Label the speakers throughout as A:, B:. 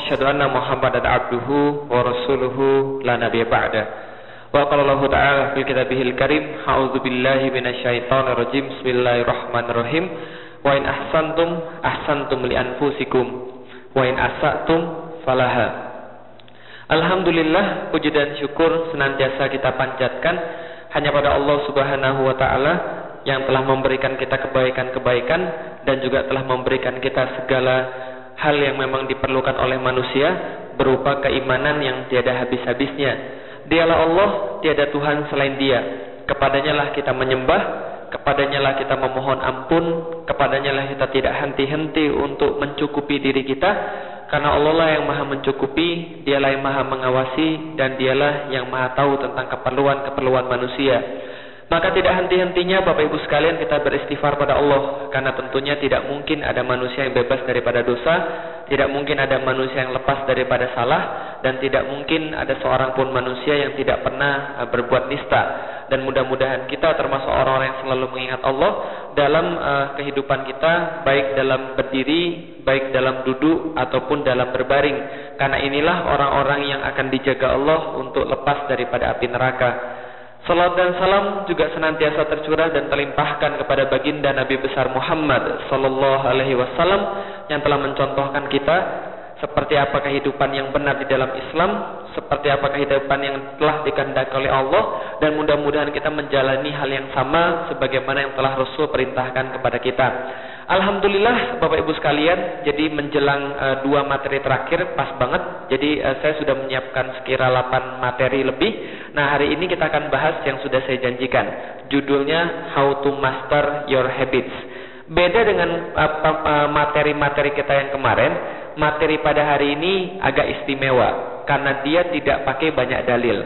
A: Asyhadu anna Muhammadan wa rasuluhu la nabiyya ba'da. Wa. Bismillahirrahmanirrahim. Wa in ahsantum ahsantum li anfusikum wa in asatum falaha. Alhamdulillah puji dan syukur senantiasa kita panjatkan hanya pada Allah Subhanahu wa taala yang telah memberikan kita kebaikan-kebaikan dan juga telah memberikan kita segala hal yang memang diperlukan oleh manusia berupa keimanan yang tiada habis-habisnya. Dialah Allah, tiada Tuhan selain Dia. Kepadanya lah kita menyembah, kepadanya lah kita memohon ampun, kepadanya lah kita tidak henti-henti untuk mencukupi diri kita karena Allah lah yang maha mencukupi, dialah yang maha mengawasi, dan dialah yang maha tahu tentang keperluan-keperluan manusia. Maka tidak henti-hentinya Bapak Ibu sekalian kita beristighfar pada Allah. Karena tentunya tidak mungkin ada manusia yang bebas daripada dosa Tidak mungkin ada manusia yang lepas daripada salah Dan tidak mungkin ada seorang pun manusia yang tidak pernah uh, berbuat nista. Dan mudah-mudahan kita termasuk orang-orang yang selalu mengingat Allah Dalam uh, kehidupan kita Baik dalam berdiri, baik dalam duduk ataupun dalam berbaring. Karena inilah orang-orang yang akan dijaga Allah untuk lepas daripada api neraka Salat dan salam juga senantiasa tercurah dan terlimpahkan kepada baginda Nabi besar Muhammad sallallahu alaihi wasallam yang telah mencontohkan kita seperti apa kehidupan yang benar di dalam Islam, seperti apa kehidupan yang telah dikehendaki oleh Allah dan mudah-mudahan kita menjalani hal yang sama sebagaimana yang telah Rasul perintahkan kepada kita. Alhamdulillah Bapak Ibu sekalian, jadi menjelang uh, dua materi terakhir pas banget. Jadi uh, saya sudah menyiapkan sekira 8 materi lebih. Nah, hari ini kita akan bahas yang sudah saya janjikan. Judulnya How to Master Your Habits. Beda dengan materi-materi uh, kita yang kemarin, materi pada hari ini agak istimewa karena dia tidak pakai banyak dalil.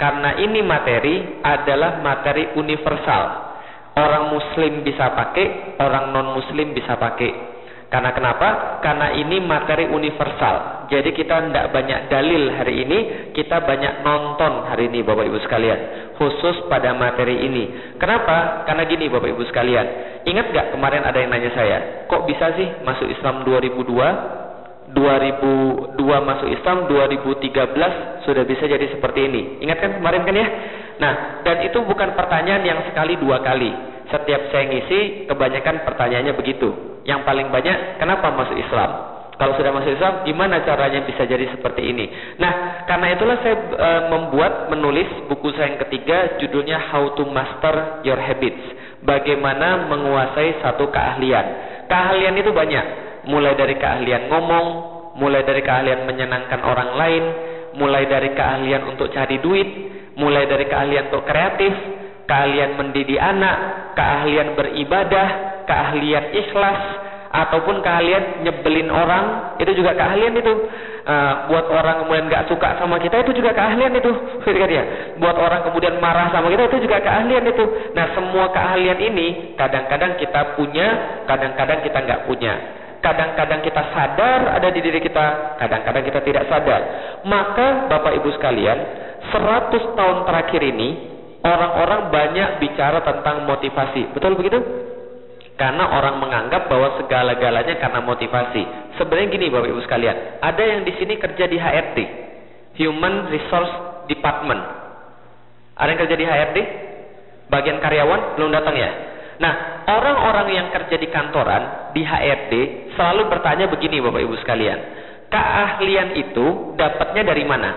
A: Karena ini materi adalah materi universal Orang muslim bisa pakai, orang non muslim bisa pakai. Karena kenapa? Karena ini materi universal. Jadi kita tidak banyak dalil hari ini, kita banyak nonton hari ini Bapak Ibu sekalian. Khusus pada materi ini. Kenapa? Karena gini Bapak Ibu sekalian. Ingat gak kemarin ada yang nanya saya, kok bisa sih masuk Islam 2002? 2002 masuk Islam, 2013 sudah bisa jadi seperti ini. Ingat kan kemarin kan ya? Nah, dan itu bukan pertanyaan yang sekali dua kali. Setiap saya ngisi, kebanyakan pertanyaannya begitu. Yang paling banyak, kenapa masuk Islam? Kalau sudah masuk Islam, gimana caranya bisa jadi seperti ini? Nah, karena itulah saya e, membuat, menulis buku saya yang ketiga, judulnya How to Master Your Habits. Bagaimana menguasai satu keahlian. Keahlian itu banyak. Mulai dari keahlian ngomong, mulai dari keahlian menyenangkan orang lain, mulai dari keahlian untuk cari duit, mulai dari keahlian untuk kreatif, keahlian mendidik anak, keahlian beribadah, keahlian ikhlas, ataupun keahlian nyebelin orang, itu juga keahlian itu. Uh, buat orang kemudian nggak suka sama kita itu juga keahlian itu, ya. Buat orang kemudian marah sama kita itu juga keahlian itu. Nah semua keahlian ini kadang-kadang kita punya, kadang-kadang kita nggak punya. Kadang-kadang kita sadar ada di diri kita, kadang-kadang kita tidak sadar. Maka Bapak Ibu sekalian, 100 tahun terakhir ini orang-orang banyak bicara tentang motivasi. Betul begitu? Karena orang menganggap bahwa segala-galanya karena motivasi. Sebenarnya gini Bapak Ibu sekalian, ada yang di sini kerja di HRD, Human Resource Department. Ada yang kerja di HRD? Bagian karyawan belum datang ya? Nah, orang-orang yang kerja di kantoran, di HRD, selalu bertanya begini Bapak Ibu sekalian. Keahlian itu dapatnya dari mana?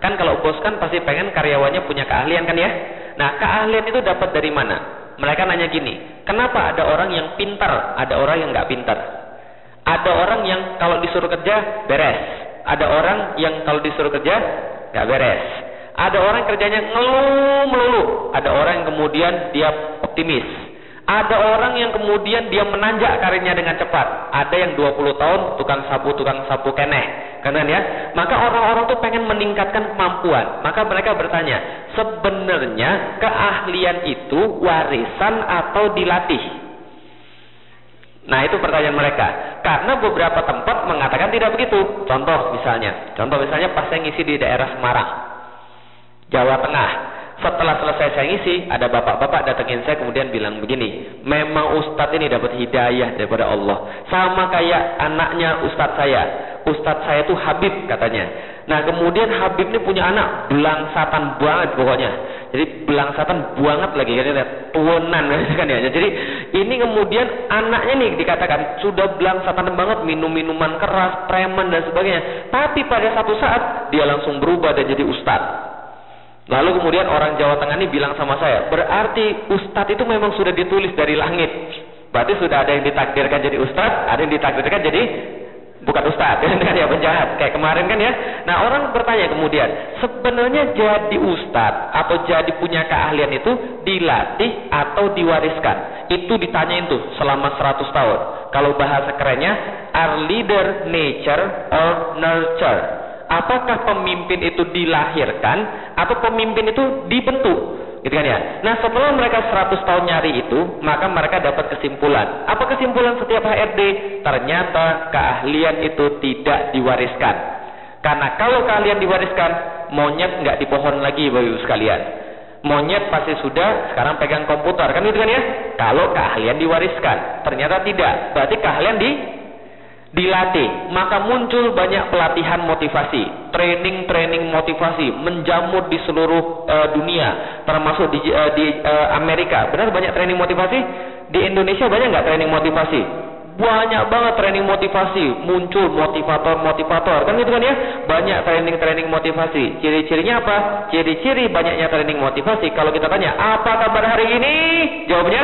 A: Kan kalau bos kan pasti pengen karyawannya punya keahlian kan ya? Nah, keahlian itu dapat dari mana? Mereka nanya gini, kenapa ada orang yang pintar, ada orang yang nggak pintar? Ada orang yang kalau disuruh kerja beres, ada orang yang kalau disuruh kerja nggak beres. Ada orang kerjanya ngeluh melulu, ada orang yang kemudian dia optimis, ada orang yang kemudian dia menanjak karirnya dengan cepat. Ada yang 20 tahun tukang sapu, tukang sapu keneh. Kan ya? Maka orang-orang tuh pengen meningkatkan kemampuan. Maka mereka bertanya, sebenarnya keahlian itu warisan atau dilatih? Nah itu pertanyaan mereka. Karena beberapa tempat mengatakan tidak begitu. Contoh misalnya, contoh misalnya pas saya ngisi di daerah Semarang, Jawa Tengah. Setelah selesai saya ngisi, ada bapak-bapak datengin saya kemudian bilang begini, memang ustadz ini dapat hidayah daripada Allah. Sama kayak anaknya ustadz saya. Ustadz saya itu Habib katanya. Nah kemudian Habib ini punya anak belangsatan banget pokoknya. Jadi belangsatan banget lagi kan ya, tuanan kan ya. Jadi ini kemudian anaknya nih dikatakan sudah belangsatan banget minum minuman keras, preman dan sebagainya. Tapi pada satu saat dia langsung berubah dan jadi ustadz. Lalu kemudian orang Jawa Tengah ini bilang sama saya, berarti ustadz itu memang sudah ditulis dari langit. Berarti sudah ada yang ditakdirkan jadi ustadz, ada yang ditakdirkan jadi bukan ustadz, kan ya penjahat. Kayak kemarin kan ya. Nah orang bertanya kemudian, sebenarnya jadi ustadz atau jadi punya keahlian itu dilatih atau diwariskan? Itu ditanyain tuh selama 100 tahun. Kalau bahasa kerennya, are leader nature or nurture? Apakah pemimpin itu dilahirkan atau pemimpin itu dibentuk? Gitu kan ya? Nah setelah mereka 100 tahun nyari itu maka mereka dapat kesimpulan. Apa kesimpulan setiap HRD ternyata keahlian itu tidak diwariskan. Karena kalau keahlian diwariskan monyet nggak di pohon lagi bapak sekalian. Monyet pasti sudah sekarang pegang komputer. Kan gitu kan ya? Kalau keahlian diwariskan ternyata tidak. Berarti keahlian di dilatih, maka muncul banyak pelatihan motivasi, training-training motivasi menjamur di seluruh uh, dunia, termasuk di, uh, di uh, Amerika. Benar banyak training motivasi? Di Indonesia banyak nggak training motivasi? Banyak banget training motivasi, muncul motivator-motivator, kan gitu kan ya? Banyak training-training motivasi. Ciri-cirinya apa? Ciri-ciri banyaknya training motivasi. Kalau kita tanya, apa kabar hari ini? Jawabnya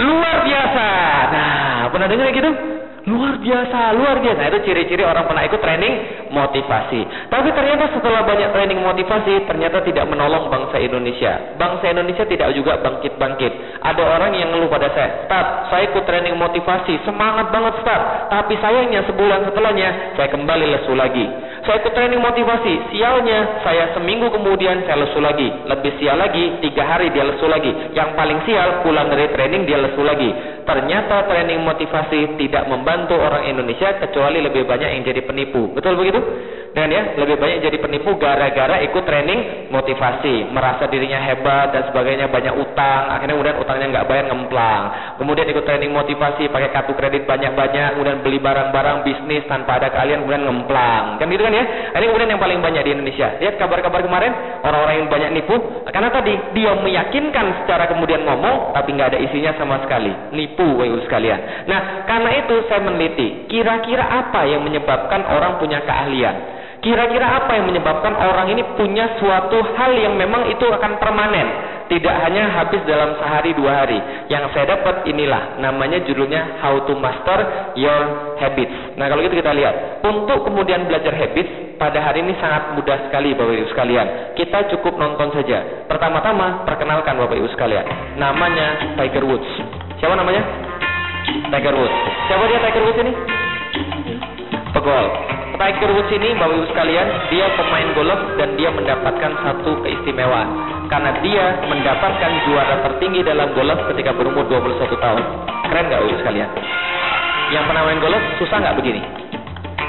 A: luar biasa. Nah, pernah dengar gitu? Luar biasa, luar biasa. Itu ciri-ciri orang pernah ikut training motivasi. Tapi ternyata setelah banyak training motivasi, ternyata tidak menolong bangsa Indonesia. Bangsa Indonesia tidak juga bangkit-bangkit. Ada orang yang ngeluh pada saya, Start, saya ikut training motivasi, semangat banget Start. Tapi sayangnya sebulan setelahnya, saya kembali lesu lagi. Saya ikut training motivasi, sialnya saya seminggu kemudian saya lesu lagi. Lebih sial lagi, tiga hari dia lesu lagi. Yang paling sial, pulang dari training dia lesu lagi. Ternyata training motivasi tidak membantu orang Indonesia kecuali lebih banyak yang jadi penipu. Betul begitu? Dan ya, lebih banyak jadi penipu gara-gara ikut training motivasi, merasa dirinya hebat dan sebagainya, banyak utang, akhirnya kemudian utangnya nggak bayar ngemplang. Kemudian ikut training motivasi, pakai kartu kredit banyak-banyak, kemudian beli barang-barang bisnis tanpa ada kalian kemudian ngemplang. Kan gitu kan ya? Ini kemudian yang paling banyak di Indonesia. Lihat kabar-kabar kemarin, orang-orang yang banyak nipu, karena tadi dia meyakinkan secara kemudian ngomong, tapi nggak ada isinya sama sekali. Nipu, wahyu sekalian. Nah, karena itu saya meneliti, kira-kira apa yang menyebabkan orang punya keahlian? Kira-kira apa yang menyebabkan orang ini punya suatu hal yang memang itu akan permanen, tidak hanya habis dalam sehari dua hari. Yang saya dapat inilah, namanya judulnya How to Master Your Habits. Nah kalau gitu kita lihat, untuk kemudian belajar habits pada hari ini sangat mudah sekali Bapak Ibu sekalian. Kita cukup nonton saja. Pertama-tama perkenalkan Bapak Ibu sekalian, namanya Tiger Woods. Siapa namanya? Tiger Woods. Siapa dia Tiger Woods ini? Pegol. Tiger Woods ini Bapak Ibu sekalian, dia pemain golf dan dia mendapatkan satu keistimewaan karena dia mendapatkan juara tertinggi dalam golf ketika berumur 21 tahun. Keren nggak Bapak Ibu sekalian? Yang pernah main golf susah nggak begini?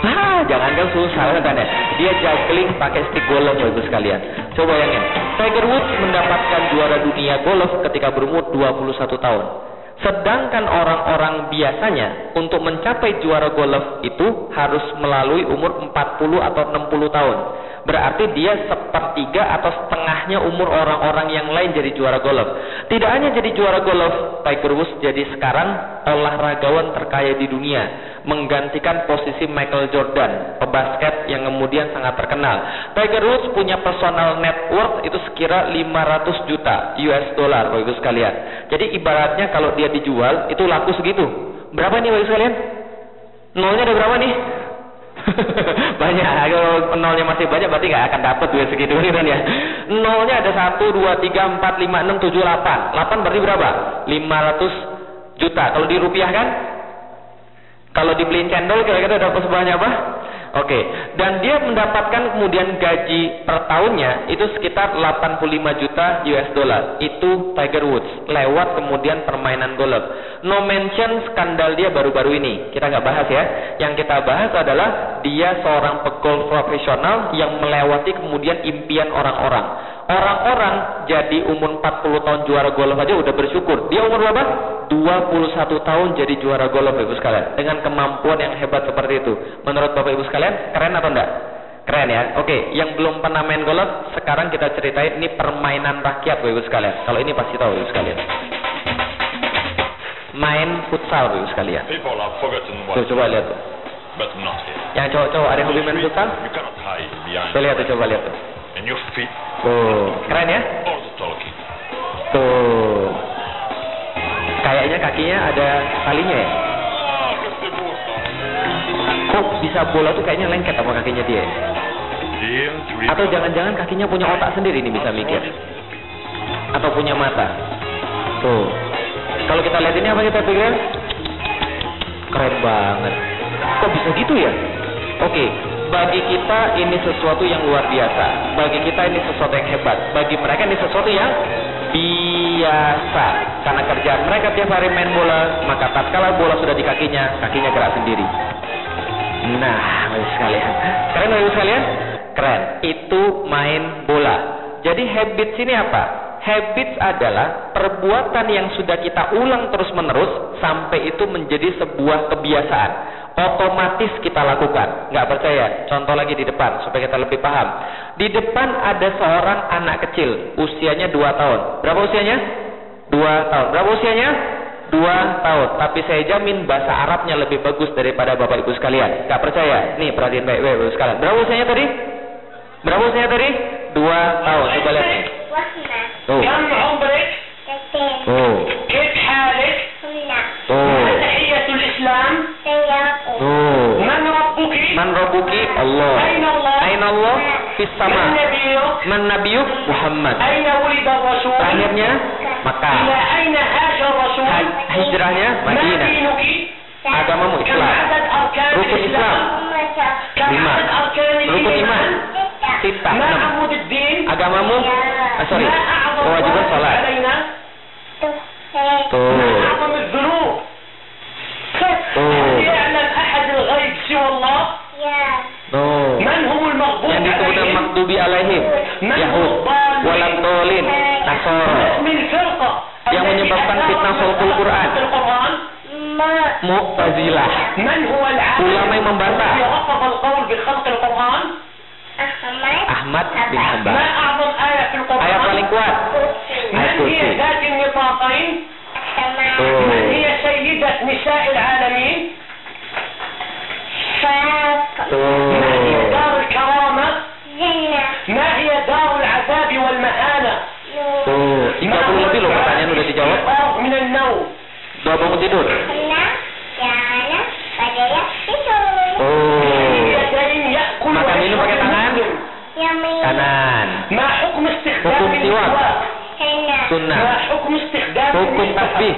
A: Ah, jangan kan susah kan ya. Dia juggling pakai stick golf Bapak Ibu sekalian. Coba bayangin, Tiger Woods mendapatkan juara dunia golf ketika berumur 21 tahun. Sedangkan orang-orang biasanya untuk mencapai juara golf itu harus melalui umur 40 atau 60 tahun. Berarti dia sepertiga atau setengahnya umur orang-orang yang lain jadi juara golf. Tidak hanya jadi juara golf, Tiger Woods jadi sekarang olahragawan terkaya di dunia menggantikan posisi Michael Jordan, pebasket yang kemudian sangat terkenal. Tiger Woods punya personal net worth itu sekira 500 juta US dollar, Bapak Ibu sekalian. Jadi ibaratnya kalau dia dijual itu laku segitu. Berapa nih Bapak Ibu sekalian? Nolnya ada berapa nih? banyak. Kalau nolnya masih banyak berarti nggak akan dapat duit segitu kan ya. Nolnya ada satu dua tiga empat lima enam tujuh delapan. Delapan berarti berapa? Lima ratus juta. Kalau dirupiahkan kalau dibeliin cendol kira-kira dapat sebanyak apa? Oke, okay. dan dia mendapatkan kemudian gaji per tahunnya itu sekitar 85 juta US dollar. Itu Tiger Woods lewat kemudian permainan golf. No mention skandal dia baru-baru ini. Kita nggak bahas ya. Yang kita bahas adalah dia seorang pegolf profesional yang melewati kemudian impian orang-orang Orang-orang jadi umur 40 tahun juara golf aja udah bersyukur. Dia umur berapa? 21 tahun jadi juara golf Ibu sekalian. Dengan kemampuan yang hebat seperti itu. Menurut Bapak Ibu sekalian, keren atau enggak? Keren ya. Oke, yang belum pernah main golf, sekarang kita ceritain ini permainan rakyat Bapak Ibu sekalian. Kalau ini pasti tahu Ibu sekalian. Main futsal Bapak Ibu sekalian. Tuh, coba lihat tuh. Yang cowok-cowok ada yang hobi main futsal? Tuh lihat tuh, coba lihat tuh.
B: And your feet
A: Tuh, keren ya?
B: talking.
A: Tuh. Kayaknya kakinya ada talinya ya? Kok bisa bola tuh kayaknya lengket sama kakinya dia?
B: Here, three
A: Atau jangan-jangan kakinya punya otak sendiri nih bisa mikir? Atau punya mata? Tuh. Kalau kita lihat ini apa kita pikir? Keren banget. Kok bisa gitu ya? Oke, bagi kita ini sesuatu yang luar biasa. Bagi kita ini sesuatu yang hebat. Bagi mereka ini sesuatu yang biasa. Karena kerjaan mereka tiap hari main bola, maka tatkala bola sudah di kakinya, kakinya gerak sendiri. Nah, sekalian. Keren sekalian? Keren. Itu main bola. Jadi habits ini apa? Habits adalah perbuatan yang sudah kita ulang terus-menerus sampai itu menjadi sebuah kebiasaan. Otomatis kita lakukan. Nggak percaya? Contoh lagi di depan supaya kita lebih paham. Di depan ada seorang anak kecil, usianya 2 tahun. Berapa usianya? 2 tahun. Berapa usianya? Dua tahun. Tapi saya jamin bahasa Arabnya lebih bagus daripada Bapak Ibu sekalian. Gak percaya? Nih perhatiin baik Bapak Ibu sekalian. Berapa usianya tadi? Berapa usianya tadi? Dua tahun. Coba lihat. Tuh.
C: كم عمرك؟
A: Tuh.
C: كيف حالك؟
A: Tuh.
C: ما تحية الإسلام؟
A: Tuh.
C: من ربك؟
A: Man rabbuki Allah.
C: أين الله؟
A: Aina Allah? Fis
C: من
A: sama.
C: نبيك؟
A: Man nabiyuk Muhammad.
C: أين ولد الرسول؟
A: Akhirnya Makkah.
C: إلى أين هاجر الرسول؟
A: Hij- Hijrahnya
C: ما
A: Madinah.
C: دينك؟
A: Agamamu
C: كم
A: Islam.
C: عدد أركان
A: Rukun
C: الإسلام؟
A: Islam.
C: كم
A: Lima.
C: عدد أركان
A: Rukun iman. Sita. Agamamu? Ah, sorry. Kewajiban
C: oh,
A: sholat. Tuh.
C: Ya.
A: Yang maktubi alaihim. Yahud. Walam
C: tolin.
A: Yang menyebabkan fitnah solkul Quran. Mu'tazilah. Ulama yang membantah. Ahmad bin Hanbal. Ayat paling kuat. Ayat kursi.
C: Oh. Oh.
A: Oh, bangun tidur?
C: Oh.
A: Makan minum الأذنان
C: ما حكم استخدام
A: حكم
C: السواك
A: سنة.
C: ما حكم استخدام حكم
A: تسبيح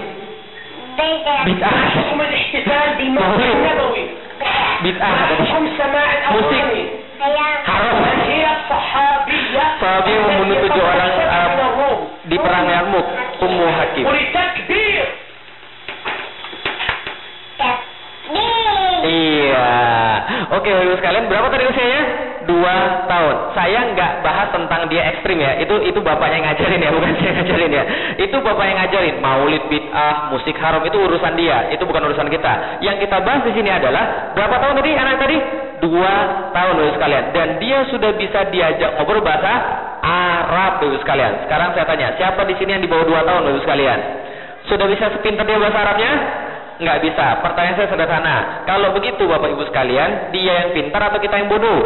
C: حكم الاحتفال
A: بالمسجد
C: النبوي؟ ما حكم سماع الأغاني؟
A: Di perang Yarmouk, umum hakim.
C: Politik bir.
A: Iya. Oke, Ibu sekalian, berapa tadi usianya? Dua tahun. Saya nggak bahas tentang dia ekstrim ya. Itu itu bapaknya yang ngajarin ya, bukan saya ngajarin ya. Itu bapak yang ngajarin. Maulid bid'ah, musik haram itu urusan dia. Itu bukan urusan kita. Yang kita bahas di sini adalah berapa tahun tadi anak tadi? Dua tahun Ibu sekalian. Dan dia sudah bisa diajak ngobrol bahasa Arab Ibu sekalian. Sekarang saya tanya, siapa di sini yang di bawah dua tahun Ibu sekalian? Sudah bisa sepintar dia bahasa Arabnya? Nggak bisa. Pertanyaan saya sederhana. Kalau begitu Bapak Ibu sekalian, dia yang pintar atau kita yang bodoh?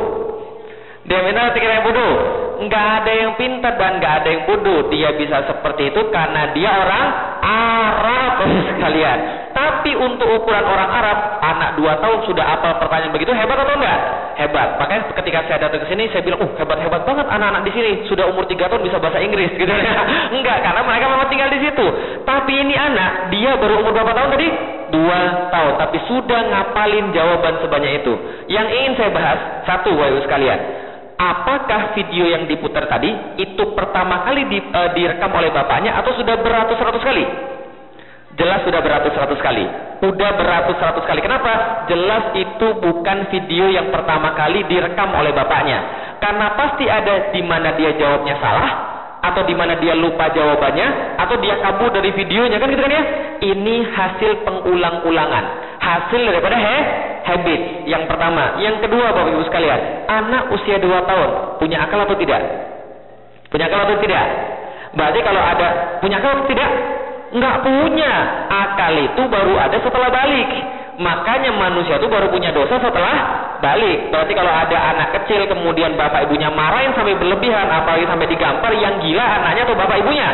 A: Dia yang pintar atau kita yang bodoh? Nggak ada yang pintar dan nggak ada yang bodoh. Dia bisa seperti itu karena dia orang Arab sekalian. Tapi untuk ukuran orang Arab, anak dua tahun sudah apal pertanyaan begitu hebat atau enggak? Hebat. Makanya ketika saya datang ke sini, saya bilang, oh hebat hebat banget anak-anak di sini. Sudah umur tiga tahun bisa bahasa Inggris gitu ya. enggak, karena mereka memang tinggal di situ. Tapi ini anak, dia baru umur berapa tahun tadi? Dua tahun. Tapi sudah ngapalin jawaban sebanyak itu. Yang ingin saya bahas, satu, Bapak sekalian. Apakah video yang diputar tadi itu pertama kali di, eh, direkam oleh bapaknya atau sudah beratus-ratus kali? Jelas sudah beratus-ratus kali. Udah beratus-ratus kali. Kenapa? Jelas itu bukan video yang pertama kali direkam oleh bapaknya. Karena pasti ada di mana dia jawabnya salah, atau di mana dia lupa jawabannya atau dia kabur dari videonya kan gitu kan ya ini hasil pengulang-ulangan hasil daripada he, habit yang pertama. Yang kedua Bapak Ibu sekalian anak usia 2 tahun punya akal atau tidak? Punya akal atau tidak? Berarti kalau ada punya akal atau tidak? Nggak punya. Akal itu baru ada setelah balik. Makanya manusia itu baru punya dosa setelah balik. Berarti kalau ada anak kecil kemudian bapak ibunya marahin sampai berlebihan, apalagi sampai digampar, yang gila anaknya atau bapak ibunya?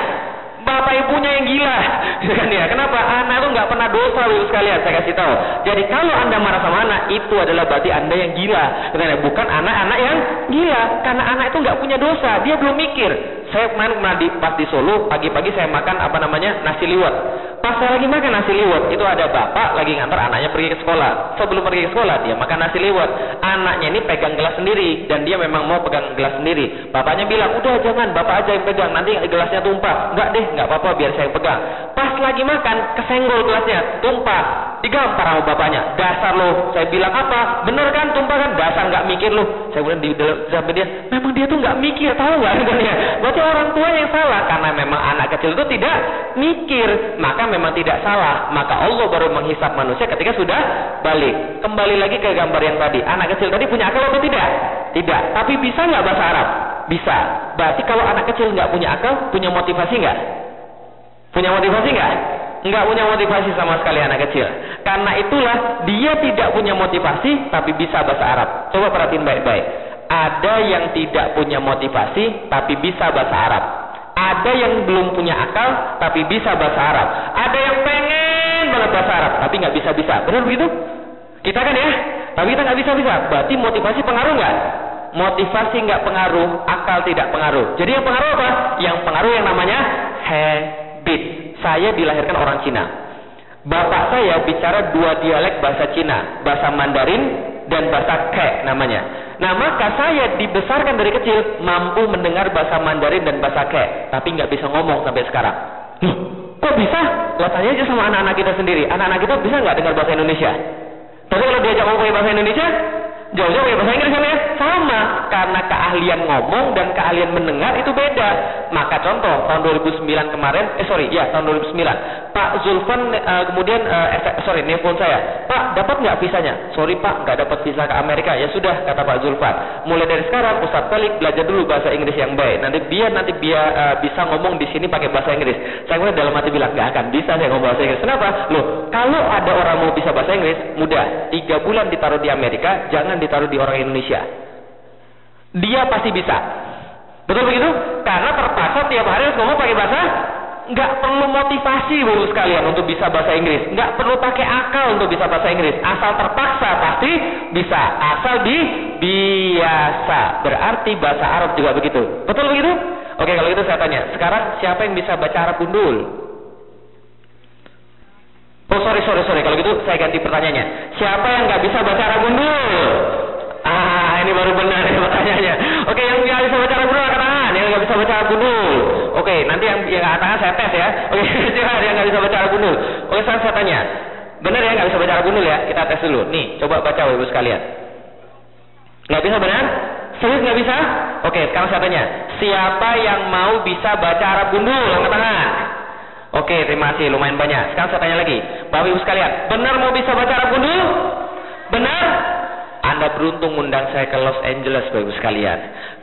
A: Bapak ibunya yang gila, kan ya? Kenapa? Anak itu nggak pernah dosa, ibu sekalian. Saya kasih tahu. Jadi kalau anda marah sama anak, itu adalah berarti anda yang gila? Bukan anak-anak yang gila, karena anak itu nggak punya dosa, dia belum mikir. Saya kemarin pernah di, pas di Solo, pagi-pagi saya makan apa namanya nasi liwet Pas saya lagi makan nasi liwet, itu ada bapak lagi ngantar anaknya pergi ke sekolah. Sebelum pergi ke sekolah, dia makan nasi liwet. Anaknya ini pegang gelas sendiri, dan dia memang mau pegang gelas sendiri. Bapaknya bilang, udah jangan, bapak aja yang pegang, nanti gelasnya tumpah. Enggak deh, enggak apa-apa, biar saya yang pegang. Pas lagi makan, kesenggol gelasnya, tumpah. Digampar sama bapaknya. Dasar lo, saya bilang apa? Bener kan, tumpah kan? Dasar nggak mikir lo. Saya bilang di dalam dia, memang dia tuh nggak mikir, tahu nggak? orang tua yang salah, karena memang anak kecil itu tidak mikir. Maka memang tidak salah, maka Allah baru menghisap manusia ketika sudah balik. Kembali lagi ke gambar yang tadi. Anak kecil tadi punya akal atau tidak? Tidak. Tapi bisa nggak bahasa Arab? Bisa. Berarti kalau anak kecil nggak punya akal, punya motivasi nggak? Punya motivasi nggak? Nggak punya motivasi sama sekali anak kecil. Karena itulah dia tidak punya motivasi, tapi bisa bahasa Arab. Coba perhatiin baik-baik. Ada yang tidak punya motivasi, tapi bisa bahasa Arab. Ada yang belum punya akal tapi bisa bahasa Arab. Ada yang pengen banget bahasa Arab tapi nggak bisa-bisa. Benar begitu? Kita kan ya? Tapi kita nggak bisa-bisa. Berarti motivasi pengaruh nggak? Motivasi nggak pengaruh, akal tidak pengaruh. Jadi yang pengaruh apa? Yang pengaruh yang namanya habit. Saya dilahirkan orang Cina. Bapak saya bicara dua dialek bahasa Cina, bahasa Mandarin dan bahasa Ke namanya. Nah maka saya dibesarkan dari kecil mampu mendengar bahasa Mandarin dan bahasa Ke, tapi nggak bisa ngomong sampai sekarang. Loh, kok bisa? Lo tanya aja sama anak-anak kita sendiri. Anak-anak kita bisa nggak dengar bahasa Indonesia? Tapi kalau diajak ngomong bahasa Indonesia, jauh-jauh pakai bahasa Inggris kan ya? Sama, karena keahlian ngomong dan keahlian mendengar itu beda. Maka contoh tahun 2009 kemarin, eh sorry, ya tahun 2009, Pak Zulfan uh, kemudian uh, efek, sorry nelfon saya, Pak dapat nggak visanya? Sorry Pak, nggak dapat visa ke Amerika. Ya sudah kata Pak Zulfan. Mulai dari sekarang Ustaz Balik belajar dulu bahasa Inggris yang baik. Nanti biar nanti biar uh, bisa ngomong di sini pakai bahasa Inggris. Saya kemudian dalam hati bilang nggak akan bisa saya ngomong bahasa Inggris. Kenapa? Loh, kalau ada orang mau bisa bahasa Inggris, mudah. Tiga bulan ditaruh di Amerika, jangan ditaruh di orang Indonesia. Dia pasti bisa. Betul begitu? Karena terpaksa tiap hari harus ngomong pakai bahasa nggak perlu motivasi baru sekalian untuk bisa bahasa Inggris, nggak perlu pakai akal untuk bisa bahasa Inggris. Asal terpaksa pasti bisa, asal di biasa. Berarti bahasa Arab juga begitu. Betul begitu? Oke kalau gitu saya tanya, sekarang siapa yang bisa baca Arab gundul? Oh sorry sorry sorry kalau gitu saya ganti pertanyaannya. Siapa yang nggak bisa baca Arab gundul? Ah ini baru benar ya pertanyaannya. Oke yang nggak bisa baca Arab gundul angkat tangan, yang nggak bisa baca Arab gundul. Oke nanti yang yang tangan saya tes ya. Oke siapa yang nggak bisa baca Arab gundul? Oke sekarang saya tanya, benar ya nggak bisa baca Arab gundul ya? Kita tes dulu. Nih coba baca ibu sekalian. Nggak bisa benar? Serius nggak bisa? Oke sekarang saya tanya, siapa yang mau bisa baca Arab gundul? Angkat. Oke, terima kasih. Lumayan banyak. Sekarang saya tanya lagi. Bapak Ibu sekalian, benar mau bisa baca Arab gundul? Benar? Anda beruntung undang saya ke Los Angeles, Bapak Ibu sekalian.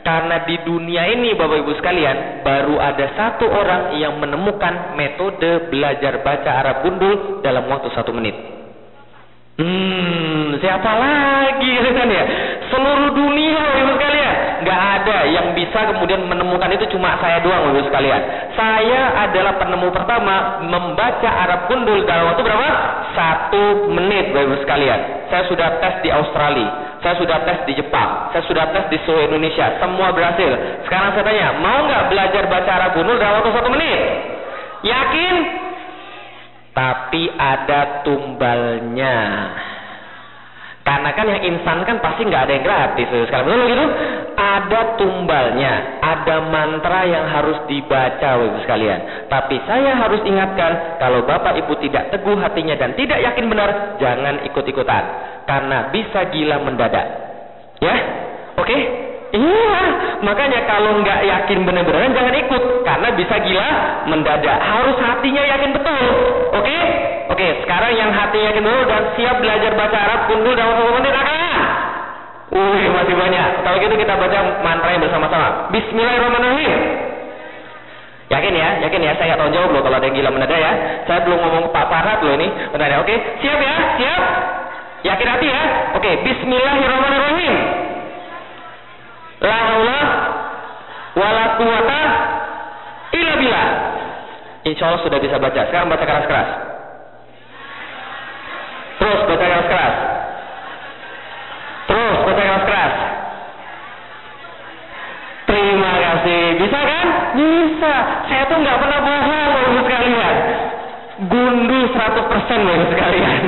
A: Karena di dunia ini, Bapak Ibu sekalian, baru ada satu orang yang menemukan metode belajar baca Arab gundul dalam waktu satu menit. Hmm, siapa lagi kan ya? Seluruh dunia, Bapak Ibu yang bisa kemudian menemukan itu cuma saya doang, Bapak sekalian. Saya adalah penemu pertama membaca Arab gundul dalam waktu berapa? Satu menit, Bapak sekalian. Saya sudah tes di Australia, saya sudah tes di Jepang, saya sudah tes di seluruh Indonesia, semua berhasil. Sekarang saya tanya, mau nggak belajar baca Arab gundul dalam waktu satu menit? Yakin? Tapi ada tumbalnya. Karena kan yang insan kan pasti nggak ada yang gratis. Sekarang betul gitu? Ada tumbalnya, ada mantra yang harus dibaca, ibu sekalian. Tapi saya harus ingatkan, kalau bapak ibu tidak teguh hatinya dan tidak yakin benar, jangan ikut-ikutan, karena bisa gila mendadak. Ya, oke? Iya, makanya kalau nggak yakin benar-benar jangan ikut karena bisa gila mendadak. Harus hatinya yakin betul. Oke? Oke, sekarang yang hatinya betul dan siap belajar baca Arab kundul dalam satu menit akan. Wih, masih banyak. Kalau gitu kita baca mantra yang bersama-sama. Bismillahirrahmanirrahim. Yakin ya, yakin ya. Saya nggak tahu jawab loh kalau ada yang gila mendadak ya. Saya belum ngomong Pak Farhat loh ini. Bentar ya, oke? Siap ya? Siap? Yakin hati ya? Oke, Bismillahirrahmanirrahim. La haula wala quwata illa billah. Insya Allah sudah bisa baca. Sekarang baca keras-keras. Terus keras-keras. Terus baca keras-keras. Terima kasih. Bisa kan? Bisa. Saya tuh nggak pernah bohong, Bapak sekalian. Gundul 100% Bapak sekalian.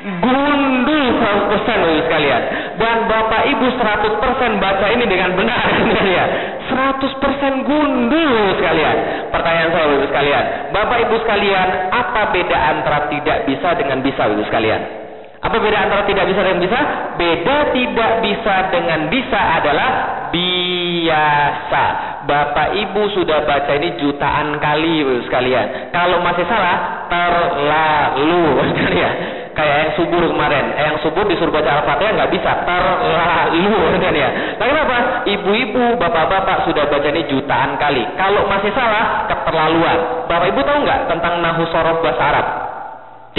A: Gundul 100% Bapak sekalian. Dan Bapak Ibu 100% baca ini dengan benar ya. 100% gundul Bapak sekalian. Pertanyaan saya Bapak sekalian. Bapak Ibu sekalian, apa beda antara tidak bisa dengan bisa Bapak sekalian? Apa beda antara tidak bisa dengan bisa? Beda tidak bisa dengan bisa adalah biasa. Bapak Ibu sudah baca ini jutaan kali sekalian. Kalau masih salah, terlalu sekalian. Kayak yang subur kemarin, eh, yang subur disuruh baca Al-Fatihah nggak bisa, terlalu kan ya. Nah kenapa? Ibu-ibu, bapak-bapak sudah baca ini jutaan kali. Kalau masih salah, keterlaluan. Bapak Ibu tahu nggak tentang nahu sorof bahasa Arab?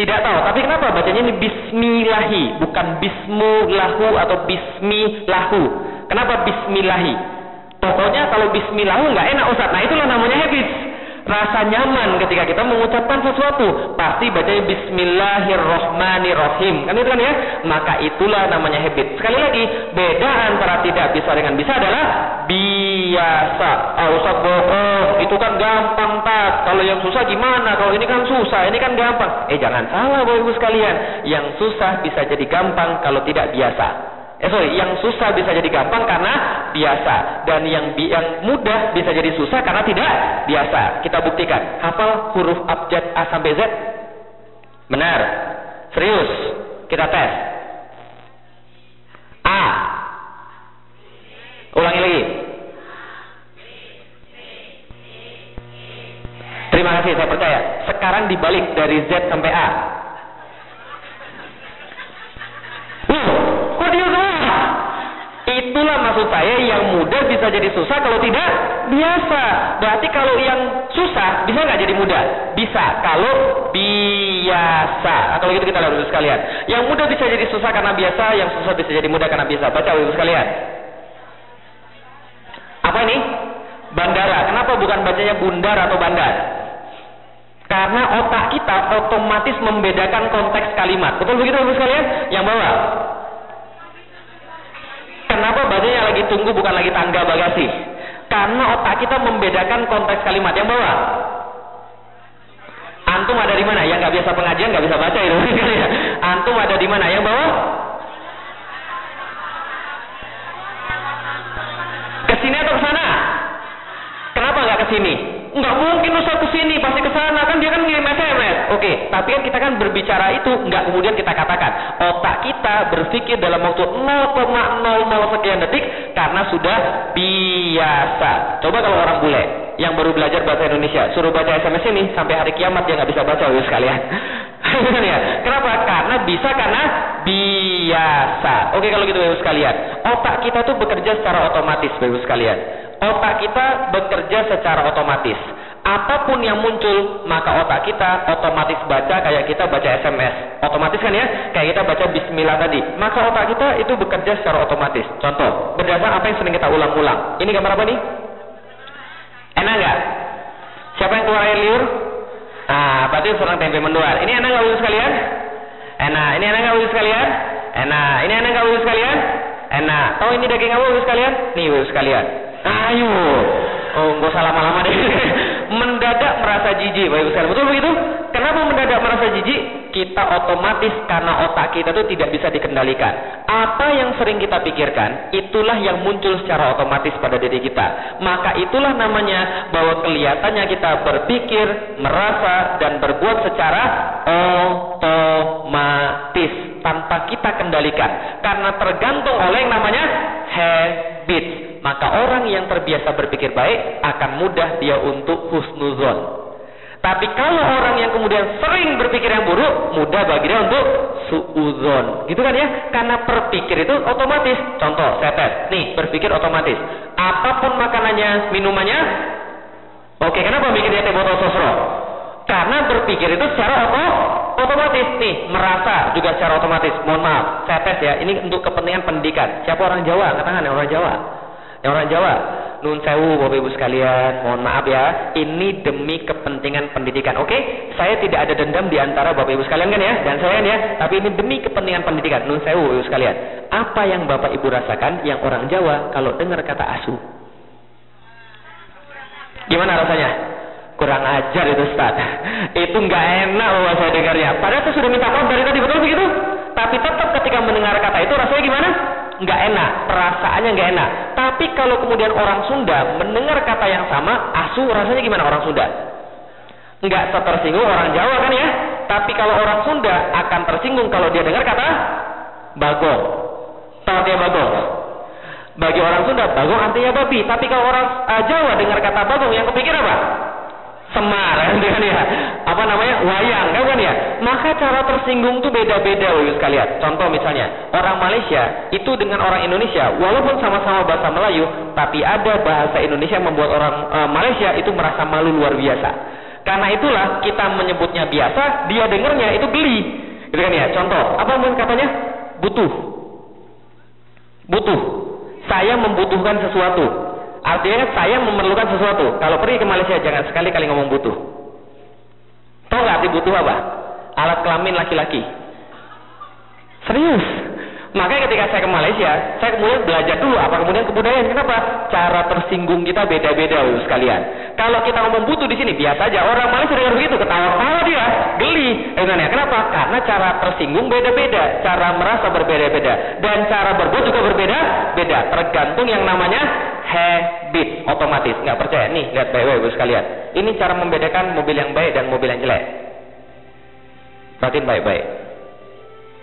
A: Tidak tahu, tapi kenapa bacanya ini bismillahi, bukan bismulahu atau bismilahu. Kenapa bismillahi? Pokoknya kalau bismillahu nggak enak Ustaz. Nah itulah namanya habis. Rasa nyaman ketika kita mengucapkan sesuatu. Pasti bacanya bismillahirrohmanirrohim. Kan itu kan ya? Maka itulah namanya habit. Sekali lagi, beda antara tidak bisa dengan bisa adalah biasa. Ah Ustaz bohong, itu kan gampang tak. Kalau yang susah gimana? Kalau ini kan susah, ini kan gampang. Eh jangan salah Bapak Ibu sekalian. Yang susah bisa jadi gampang kalau tidak biasa. Eh sorry, yang susah bisa jadi gampang karena biasa dan yang bi yang mudah bisa jadi susah karena tidak biasa. Kita buktikan. Hafal huruf abjad A sampai Z? Benar. Serius. Kita tes. A. Ulangi lagi. Terima kasih, saya percaya. Sekarang dibalik dari Z sampai A. semua? Itulah maksud saya yang mudah bisa jadi susah kalau tidak biasa. Berarti kalau yang susah bisa nggak jadi mudah? Bisa kalau biasa. Nah, kalau gitu kita lihat dulu sekalian. Yang mudah bisa jadi susah karena biasa, yang susah bisa jadi mudah karena biasa. Baca dulu sekalian. Apa ini? Bandara. Kenapa bukan bacanya bundar atau bandar? Karena otak kita otomatis membedakan konteks kalimat. Betul begitu Bapak sekalian? Yang bawah. Kenapa bacanya lagi tunggu bukan lagi tangga bagasi? Karena otak kita membedakan konteks kalimat. Yang bawah. Antum ada di mana? Yang nggak biasa pengajian nggak bisa baca itu. Antum ada di mana? Yang bawah? Ke sini atau ke sana? Kenapa nggak ke sini? Nggak mungkin Ustaz ke sini, pasti ke sana kan dia kan ngirim SMS. Oke, tapi kan kita kan berbicara itu nggak kemudian kita katakan. Otak kita berpikir dalam waktu 0,00 sekian detik karena sudah biasa. Coba kalau orang bule yang baru belajar bahasa Indonesia, suruh baca SMS ini sampai hari kiamat dia nggak bisa baca Bapak sekalian. ya. Kenapa? Karena bisa karena biasa. Oke kalau gitu Bapak sekalian. Otak kita tuh bekerja secara otomatis Bapak sekalian. Otak kita bekerja secara otomatis. Apa pun yang muncul, maka otak kita otomatis baca kayak kita baca SMS. Otomatis kan ya? Kayak kita baca bismillah tadi. Maka otak kita itu bekerja secara otomatis. Contoh, berdasar apa yang sering kita ulang-ulang. Ini gambar apa nih? Enak nggak? Siapa yang keluar air liur? Ah, berarti seorang tempe menduar. Ini enak nggak Bapak sekalian? Enak. Ini enak nggak Bapak sekalian? Enak. Ini enak nggak Bapak sekalian? Enak. Tahu ini daging apa Bapak sekalian? Nih Bapak sekalian. Ayo. Oh, nggak usah lama-lama deh. mendadak merasa jijik, Bapak Ibu sekalian. Betul begitu? Kenapa mendadak merasa jijik? Kita otomatis karena otak kita itu tidak bisa dikendalikan. Apa yang sering kita pikirkan, itulah yang muncul secara otomatis pada diri kita. Maka itulah namanya bahwa kelihatannya kita berpikir, merasa, dan berbuat secara otomatis tanpa kita kendalikan. Karena tergantung oleh yang namanya habits. Maka orang yang terbiasa berpikir baik akan mudah dia untuk husnuzon. Tapi kalau orang yang kemudian sering berpikir yang buruk, mudah bagi dia untuk suuzon. Gitu kan ya? Karena berpikir itu otomatis. Contoh, saya tes. Nih, berpikir otomatis. Apa pun makanannya, minumannya, oke, kenapa bikinnya teh botol sosro? Karena berpikir itu secara oto, otomatis nih, merasa juga secara otomatis. Mohon maaf, saya tes ya. Ini untuk kepentingan pendidikan. Siapa orang Jawa? Katakan yang orang Jawa. Yang orang Jawa. Nun sewu Bapak Ibu sekalian, mohon maaf ya. Ini demi kepentingan pendidikan. Oke? Saya tidak ada dendam di antara Bapak Ibu sekalian kan ya dan saya kan ya, tapi ini demi kepentingan pendidikan. Nun sewu Bapak Ibu sekalian. Apa yang Bapak Ibu rasakan yang orang Jawa kalau dengar kata asu? Gimana rasanya? Kurang ajar itu Ustaz. Itu nggak enak bahwa saya dengarnya. Padahal saya sudah minta maaf dari tadi betul begitu. Tapi tetap ketika mendengar kata itu rasanya gimana? Nggak enak, perasaannya nggak enak. Tapi kalau kemudian orang Sunda mendengar kata yang sama, asu rasanya gimana orang Sunda? Nggak setersinggung orang Jawa kan ya? Tapi kalau orang Sunda akan tersinggung kalau dia dengar kata bagong. Tahu dia bagong? Bagi orang Sunda, bagong artinya babi. Tapi kalau orang uh, Jawa dengar kata bagong, yang kepikir apa? Semar kan ya. Apa namanya? Wayang kan ya? Maka cara tersinggung tuh beda-beda Ibu sekalian. Contoh misalnya orang Malaysia itu dengan orang Indonesia walaupun sama-sama bahasa Melayu tapi ada bahasa Indonesia yang membuat orang uh, Malaysia itu merasa malu luar biasa. Karena itulah kita menyebutnya biasa dia dengarnya itu geli. Gitu kan ya? Contoh apa mungkin katanya? Butuh. Butuh. Saya membutuhkan sesuatu Artinya saya memerlukan sesuatu. Kalau pergi ke Malaysia jangan sekali-kali ngomong butuh. Tahu nggak arti butuh apa? Alat kelamin laki-laki. Serius. Makanya ketika saya ke Malaysia, saya kemudian belajar dulu apa kemudian kebudayaan. Kenapa? Cara tersinggung kita beda-beda, sekalian. Kalau kita ngomong butuh di sini biasa aja. Orang Malaysia dengar begitu, ketawa-tawa dia, geli. Eh, kenapa? Karena cara tersinggung beda-beda, cara merasa berbeda-beda, dan cara berbuat juga berbeda-beda. Tergantung yang namanya habit, otomatis. Nggak percaya? Nih, lihat baik-baik, Ibu sekalian. Ini cara membedakan mobil yang baik dan mobil yang jelek. Perhatiin baik-baik.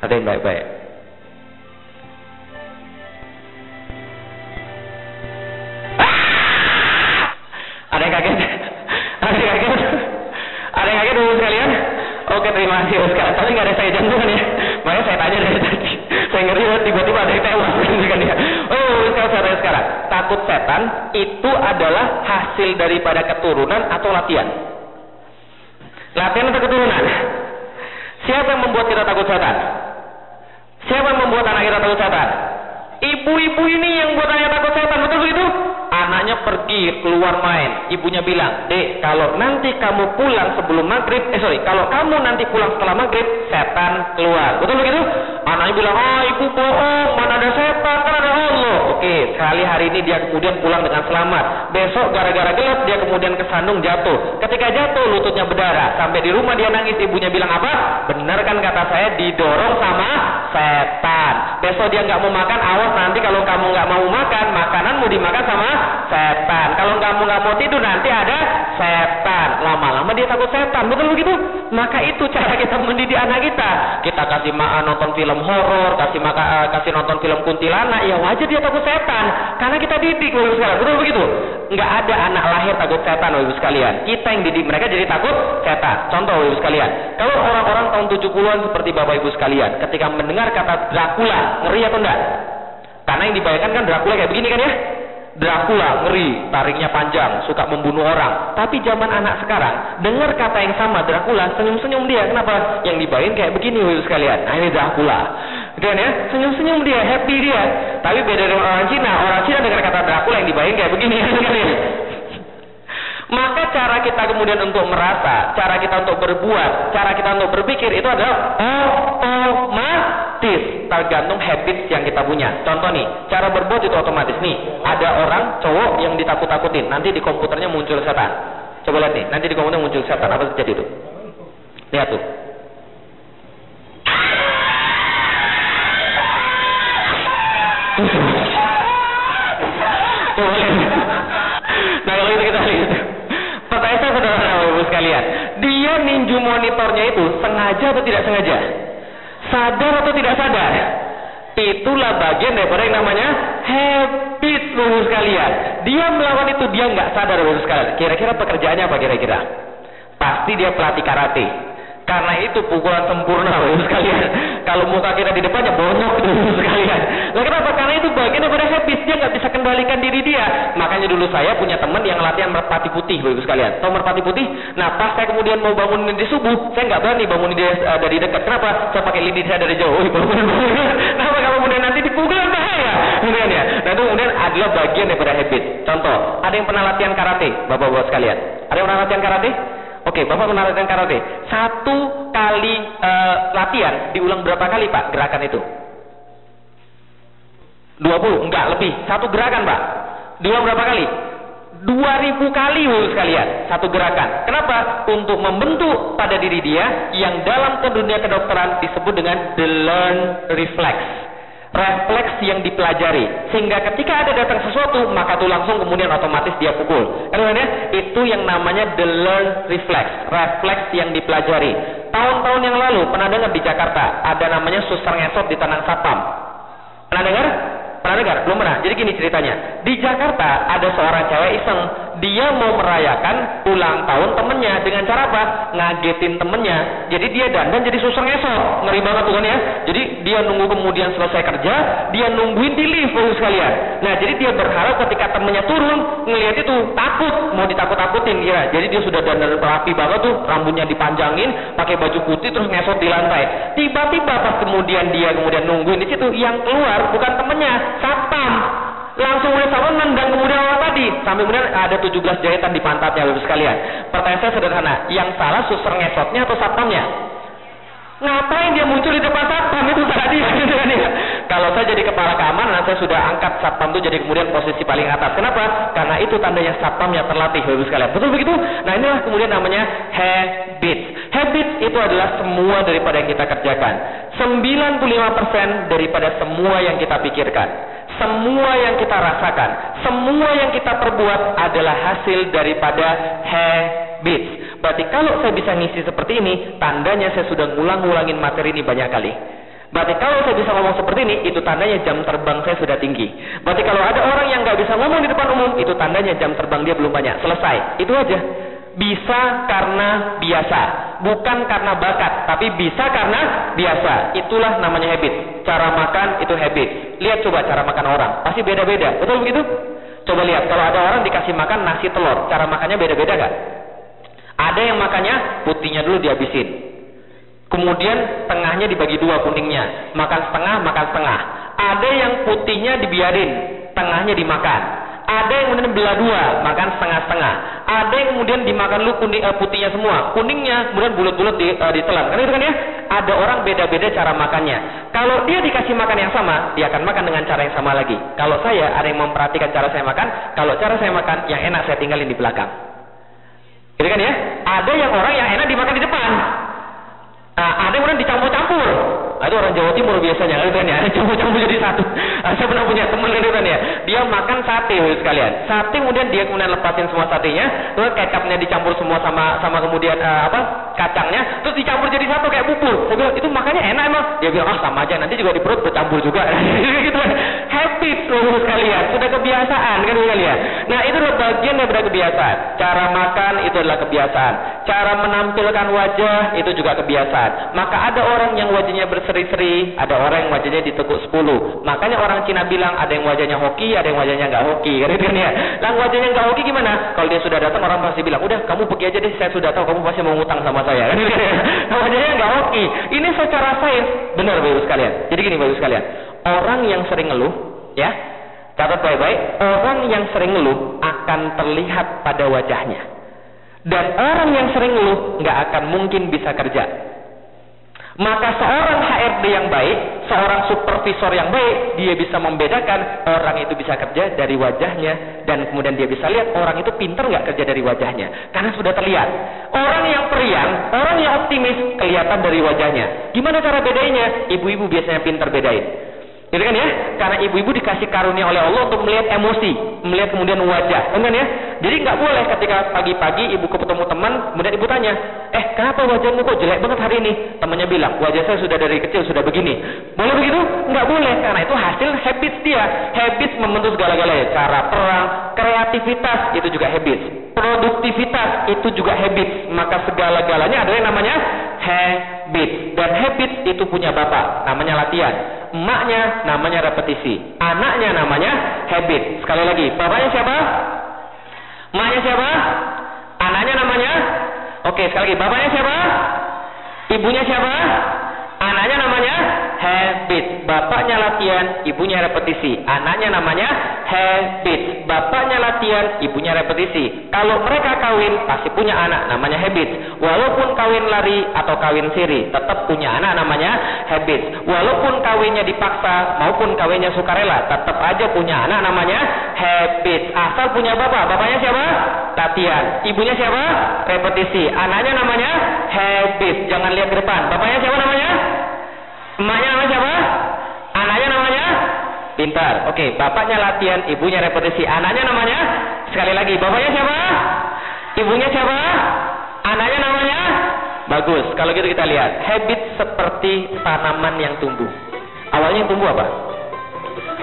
A: Perhatiin baik-baik. Ada yang kaget? Ada yang kaget? Ada yang kaget dulu sekalian? Oke terima kasih Oscar. Tapi nggak ada saya jantungan ya. Makanya saya tanya dari tadi. Saya ngeri tiba-tiba ada yang tewas kan ya. Oh saya tanya sekarang. Takut setan itu adalah hasil daripada keturunan atau latihan? Latihan atau keturunan? Siapa yang membuat kita takut setan? Siapa yang membuat anak kita takut setan? Ibu-ibu ini yang buat anak takut setan, betul begitu? Anaknya pergi keluar main. Ibunya bilang, dek, kalau nanti kamu pulang sebelum maghrib, eh sorry, kalau kamu nanti pulang setelah maghrib, setan keluar. Betul begitu? Anaknya bilang, ah ibu bohong, mana ada setan. Oke, sekali hari ini dia kemudian pulang dengan selamat. Besok gara-gara gelap dia kemudian kesandung jatuh. Ketika jatuh lututnya berdarah. Sampai di rumah dia nangis, ibunya bilang apa? Benar kan kata saya didorong sama setan. Besok dia nggak mau makan, awas nanti kalau kamu nggak mau makan, makananmu dimakan sama setan. Kalau kamu nggak mau tidur nanti ada setan. Lama-lama dia takut setan, betul begitu? Maka itu cara kita mendidik anak kita. Kita kasih makan nonton film horor, kasih maka, uh, kasih nonton film kuntilanak, ya wajar dia takut setan. Karena kita didik, betul begitu? Nggak ada anak lahir takut setan, ibu sekalian. Kita yang didik mereka jadi takut setan. Contoh, ibu sekalian, kalau orang-orang tahun 70-an seperti bapak ibu sekalian, ketika mendengar kata Dracula, ngeri atau enggak? Karena yang dibayangkan kan Dracula kayak begini kan ya? Dracula ngeri, tariknya panjang, suka membunuh orang. Tapi zaman anak sekarang, dengar kata yang sama Dracula, senyum-senyum dia. Kenapa? Yang dibayangin kayak begini Ibu sekalian. Nah ini Dracula. Dan ya, senyum-senyum dia, happy dia. Tapi beda dengan orang Cina. Orang Cina dengar kata Dracula yang dibayangin kayak begini. Maka cara kita kemudian untuk merasa, cara kita untuk berbuat, cara kita untuk berpikir itu adalah otomatis tergantung habits yang kita punya. Contoh nih, cara berbuat itu otomatis nih. Ada orang cowok yang ditakut-takutin, nanti di komputernya muncul setan. Coba lihat nih, nanti di komputer muncul setan apa terjadi itu? Lihat tuh. Nah kalau itu kita lihat. Sekalian. Dia ninju monitornya itu sengaja atau tidak sengaja? Sadar atau tidak sadar? Itulah bagian daripada yang namanya habit Bapak sekalian. Dia melakukan itu dia nggak sadar Bapak sekalian. Kira-kira pekerjaannya apa kira-kira? Pasti dia pelatih karate. Karena itu pukulan sempurna Bapak sekalian. Kalau muka kita di depannya bonyok itu Bapak sekalian. Lah kenapa? Karena itu bagian daripada habit. Dia nggak bisa kendalikan diri dia. Makanya dulu saya punya teman yang latihan merpati putih Bapak sekalian. Tahu merpati putih? Nah pas saya kemudian mau bangunin di subuh, saya nggak berani bangunin dia uh, dari dekat. Kenapa? Saya pakai lidi saya dari jauh. Bangun, bangun. Kenapa? Kalau kemudian nanti dipukul bahaya. Kemudian ya. Nah itu kemudian adalah bagian daripada habit. Contoh, ada yang pernah latihan karate, bapak-bapak sekalian. Ada yang pernah latihan karate? Oke, Bapak latihan karate. Satu kali uh, latihan diulang berapa kali Pak gerakan itu? 20, enggak lebih. Satu gerakan Pak. Diulang berapa kali? 2000 kali sekalian satu gerakan. Kenapa? Untuk membentuk pada diri dia yang dalam ke dunia kedokteran disebut dengan the learn reflex refleks yang dipelajari. Sehingga ketika ada datang sesuatu maka itu langsung kemudian otomatis dia pukul. Kan ya? Itu yang namanya the learn reflex refleks yang dipelajari. Tahun-tahun yang lalu pernah dengar di Jakarta ada namanya suster ngesot di Tanah Sapam pernah dengar? Pernah dengar? Belum pernah? Jadi gini ceritanya. Di Jakarta ada seorang cewek iseng dia mau merayakan ulang tahun temennya dengan cara apa? Ngagetin temennya. Jadi dia dandan jadi susah ngesot. Ngeri banget tuh kan ya. Jadi dia nunggu kemudian selesai kerja, dia nungguin di lift bagus sekalian. Nah, jadi dia berharap ketika temennya turun, ngelihat itu takut, mau ditakut-takutin kira. Jadi dia sudah dandan rapi banget tuh, rambutnya dipanjangin, pakai baju putih terus ngesot di lantai. Tiba-tiba pas kemudian dia kemudian nungguin di situ, yang keluar bukan temennya, satpam langsung oleh salon nendang kemudian orang tadi. Sampai kemudian ada 17 jahitan di pantatnya bapak sekalian. Pertanyaan saya sederhana. Yang salah suster ngesotnya atau satpamnya ngapain dia muncul di depan satpam itu tadi? Kalau saya jadi kepala keamanan saya sudah angkat satpam itu jadi kemudian posisi paling atas. Kenapa? Karena itu tandanya satpamnya terlatih bapak sekalian. Betul begitu? Nah inilah kemudian namanya habit habit itu adalah semua daripada yang kita kerjakan. 95% daripada semua yang kita pikirkan. Semua yang kita rasakan, semua yang kita perbuat adalah hasil daripada habit. Berarti kalau saya bisa ngisi seperti ini, tandanya saya sudah ngulang-ngulangin materi ini banyak kali. Berarti kalau saya bisa ngomong seperti ini, itu tandanya jam terbang saya sudah tinggi. Berarti kalau ada orang yang nggak bisa ngomong di depan umum, itu tandanya jam terbang dia belum banyak. Selesai. Itu aja. Bisa karena biasa, bukan karena bakat, tapi bisa karena biasa. Itulah namanya habit. Cara makan itu habit. Lihat coba cara makan orang, pasti beda-beda. Betul begitu? Coba lihat, kalau ada orang dikasih makan nasi telur, cara makannya beda-beda gak? Ada yang makannya putihnya dulu dihabisin. Kemudian tengahnya dibagi dua kuningnya. Makan setengah, makan setengah. Ada yang putihnya dibiarin, tengahnya dimakan. Ada yang kemudian belah dua, makan setengah-setengah. Ada yang kemudian dimakan lu kuning, uh, putihnya semua. Kuningnya kemudian bulat-bulat di, uh, ditelan. Kan itu kan ya? Ada orang beda-beda cara makannya. Kalau dia dikasih makan yang sama, dia akan makan dengan cara yang sama lagi. Kalau saya ada yang memperhatikan cara saya makan, kalau cara saya makan yang enak saya tinggalin di belakang. Gitu kan ya? Ada yang orang yang enak dimakan di depan. Nah, ada yang kemudian dicampur-campur. Nah, itu orang Jawa Timur biasanya kan ya, campur-campur jadi satu. Nah, saya pernah punya teman kan ya, dia makan sate sekalian. Sate kemudian dia kemudian lepasin semua satenya, terus kecapnya dicampur semua sama sama kemudian uh, apa? Kacangnya, terus dicampur jadi satu kayak bubur. Saya bilang, itu makannya enak emang. Dia bilang, ah sama aja, nanti juga di perut bercampur juga. gitu kan. Habit loh sekalian, sudah kebiasaan kan sekalian. Nah, itu adalah bagian daripada kebiasaan. Cara makan itu adalah kebiasaan. Cara menampilkan wajah itu juga kebiasaan. Maka ada orang yang wajahnya berseri-seri, ada orang yang wajahnya ditekuk 10. Makanya orang Cina bilang ada yang wajahnya hoki, ada yang wajahnya nggak hoki. Kan itu ya. Lah wajahnya nggak hoki gimana? Kalau dia sudah datang orang pasti bilang, "Udah, kamu pergi aja deh, saya sudah tahu kamu pasti mau ngutang sama saya." Kan itu ya. Wajahnya nggak hoki. Ini secara sains benar Bapak sekalian. Jadi gini Bapak sekalian, orang yang sering ngeluh, ya, catat baik-baik, orang yang sering ngeluh akan terlihat pada wajahnya. Dan orang yang sering ngeluh nggak akan mungkin bisa kerja. Maka seorang HRD yang baik, seorang supervisor yang baik, dia bisa membedakan orang itu bisa kerja dari wajahnya dan kemudian dia bisa lihat orang itu pinter nggak kerja dari wajahnya karena sudah terlihat. Orang yang periang, orang yang optimis kelihatan dari wajahnya. Gimana cara bedanya? Ibu-ibu biasanya pinter bedain. Gitu kan ya? Karena ibu-ibu dikasih karunia oleh Allah untuk melihat emosi, melihat kemudian wajah, kan ya? Jadi nggak boleh ketika pagi-pagi ibu ketemu teman, kemudian ibu tanya, eh kenapa wajahmu kok jelek banget hari ini? Temannya bilang, wajah saya sudah dari kecil sudah begini. Boleh begitu? Nggak boleh, karena itu hasil habit dia. Habit membentuk segala-galanya. Cara perang, kreativitas itu juga habit. Produktivitas itu juga habit. Maka segala-galanya ada yang namanya habit. Dan habit itu punya bapak, namanya latihan. Emaknya namanya repetisi. Anaknya namanya habit. Sekali lagi, bapaknya siapa? Emaknya siapa? Anaknya namanya? Oke, sekali lagi, bapaknya siapa? Ibunya siapa? Anaknya namanya habit. Bapaknya latihan, ibunya repetisi. Anaknya namanya habit. Bapaknya latihan, ibunya repetisi. Kalau mereka kawin, pasti punya anak namanya habit. Walaupun kawin lari atau kawin siri, tetap punya anak namanya habit. Walaupun kawinnya dipaksa maupun kawinnya sukarela, tetap aja punya anak namanya habit. Asal punya bapak, bapaknya siapa? Latihan. Ibunya siapa? Repetisi. Anaknya namanya habit. Jangan lihat ke depan. Bapaknya siapa namanya? Emaknya namanya siapa? Anaknya namanya? Pintar. Oke, bapaknya latihan, ibunya repetisi. Anaknya namanya? Sekali lagi, bapaknya siapa? Ibunya siapa? Anaknya namanya? Bagus. Kalau gitu kita lihat. Habit seperti tanaman yang tumbuh. Awalnya yang tumbuh apa?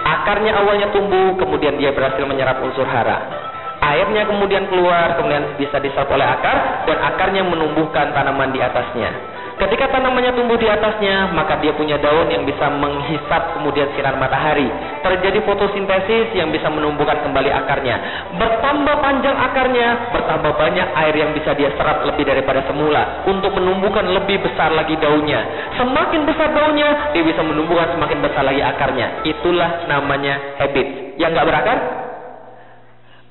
A: Akarnya awalnya tumbuh, kemudian dia berhasil menyerap unsur hara. Airnya kemudian keluar, kemudian bisa diserap oleh akar, dan akarnya menumbuhkan tanaman di atasnya. Ketika tanamannya tumbuh di atasnya, maka dia punya daun yang bisa menghisap kemudian sinar matahari. Terjadi fotosintesis yang bisa menumbuhkan kembali akarnya. Bertambah panjang akarnya, bertambah banyak air yang bisa dia serap lebih daripada semula untuk menumbuhkan lebih besar lagi daunnya. Semakin besar daunnya, dia bisa menumbuhkan semakin besar lagi akarnya. Itulah namanya habit. Yang nggak berakar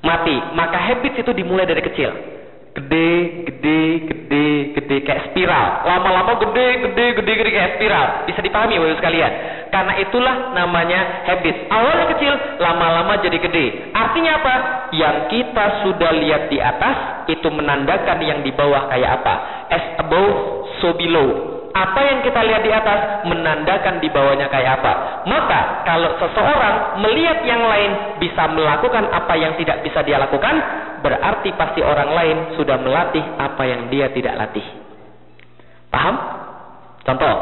A: mati. Maka habits itu dimulai dari kecil gede, gede, gede, gede kayak spiral. Lama-lama gede, gede, gede, gede kayak spiral. Bisa dipahami Bapak sekalian. Karena itulah namanya habit. Awalnya kecil, lama-lama jadi gede. Artinya apa? Yang kita sudah lihat di atas itu menandakan yang di bawah kayak apa. As above, so below apa yang kita lihat di atas menandakan di bawahnya kayak apa. Maka kalau seseorang melihat yang lain bisa melakukan apa yang tidak bisa dia lakukan, berarti pasti orang lain sudah melatih apa yang dia tidak latih. Paham? Contoh,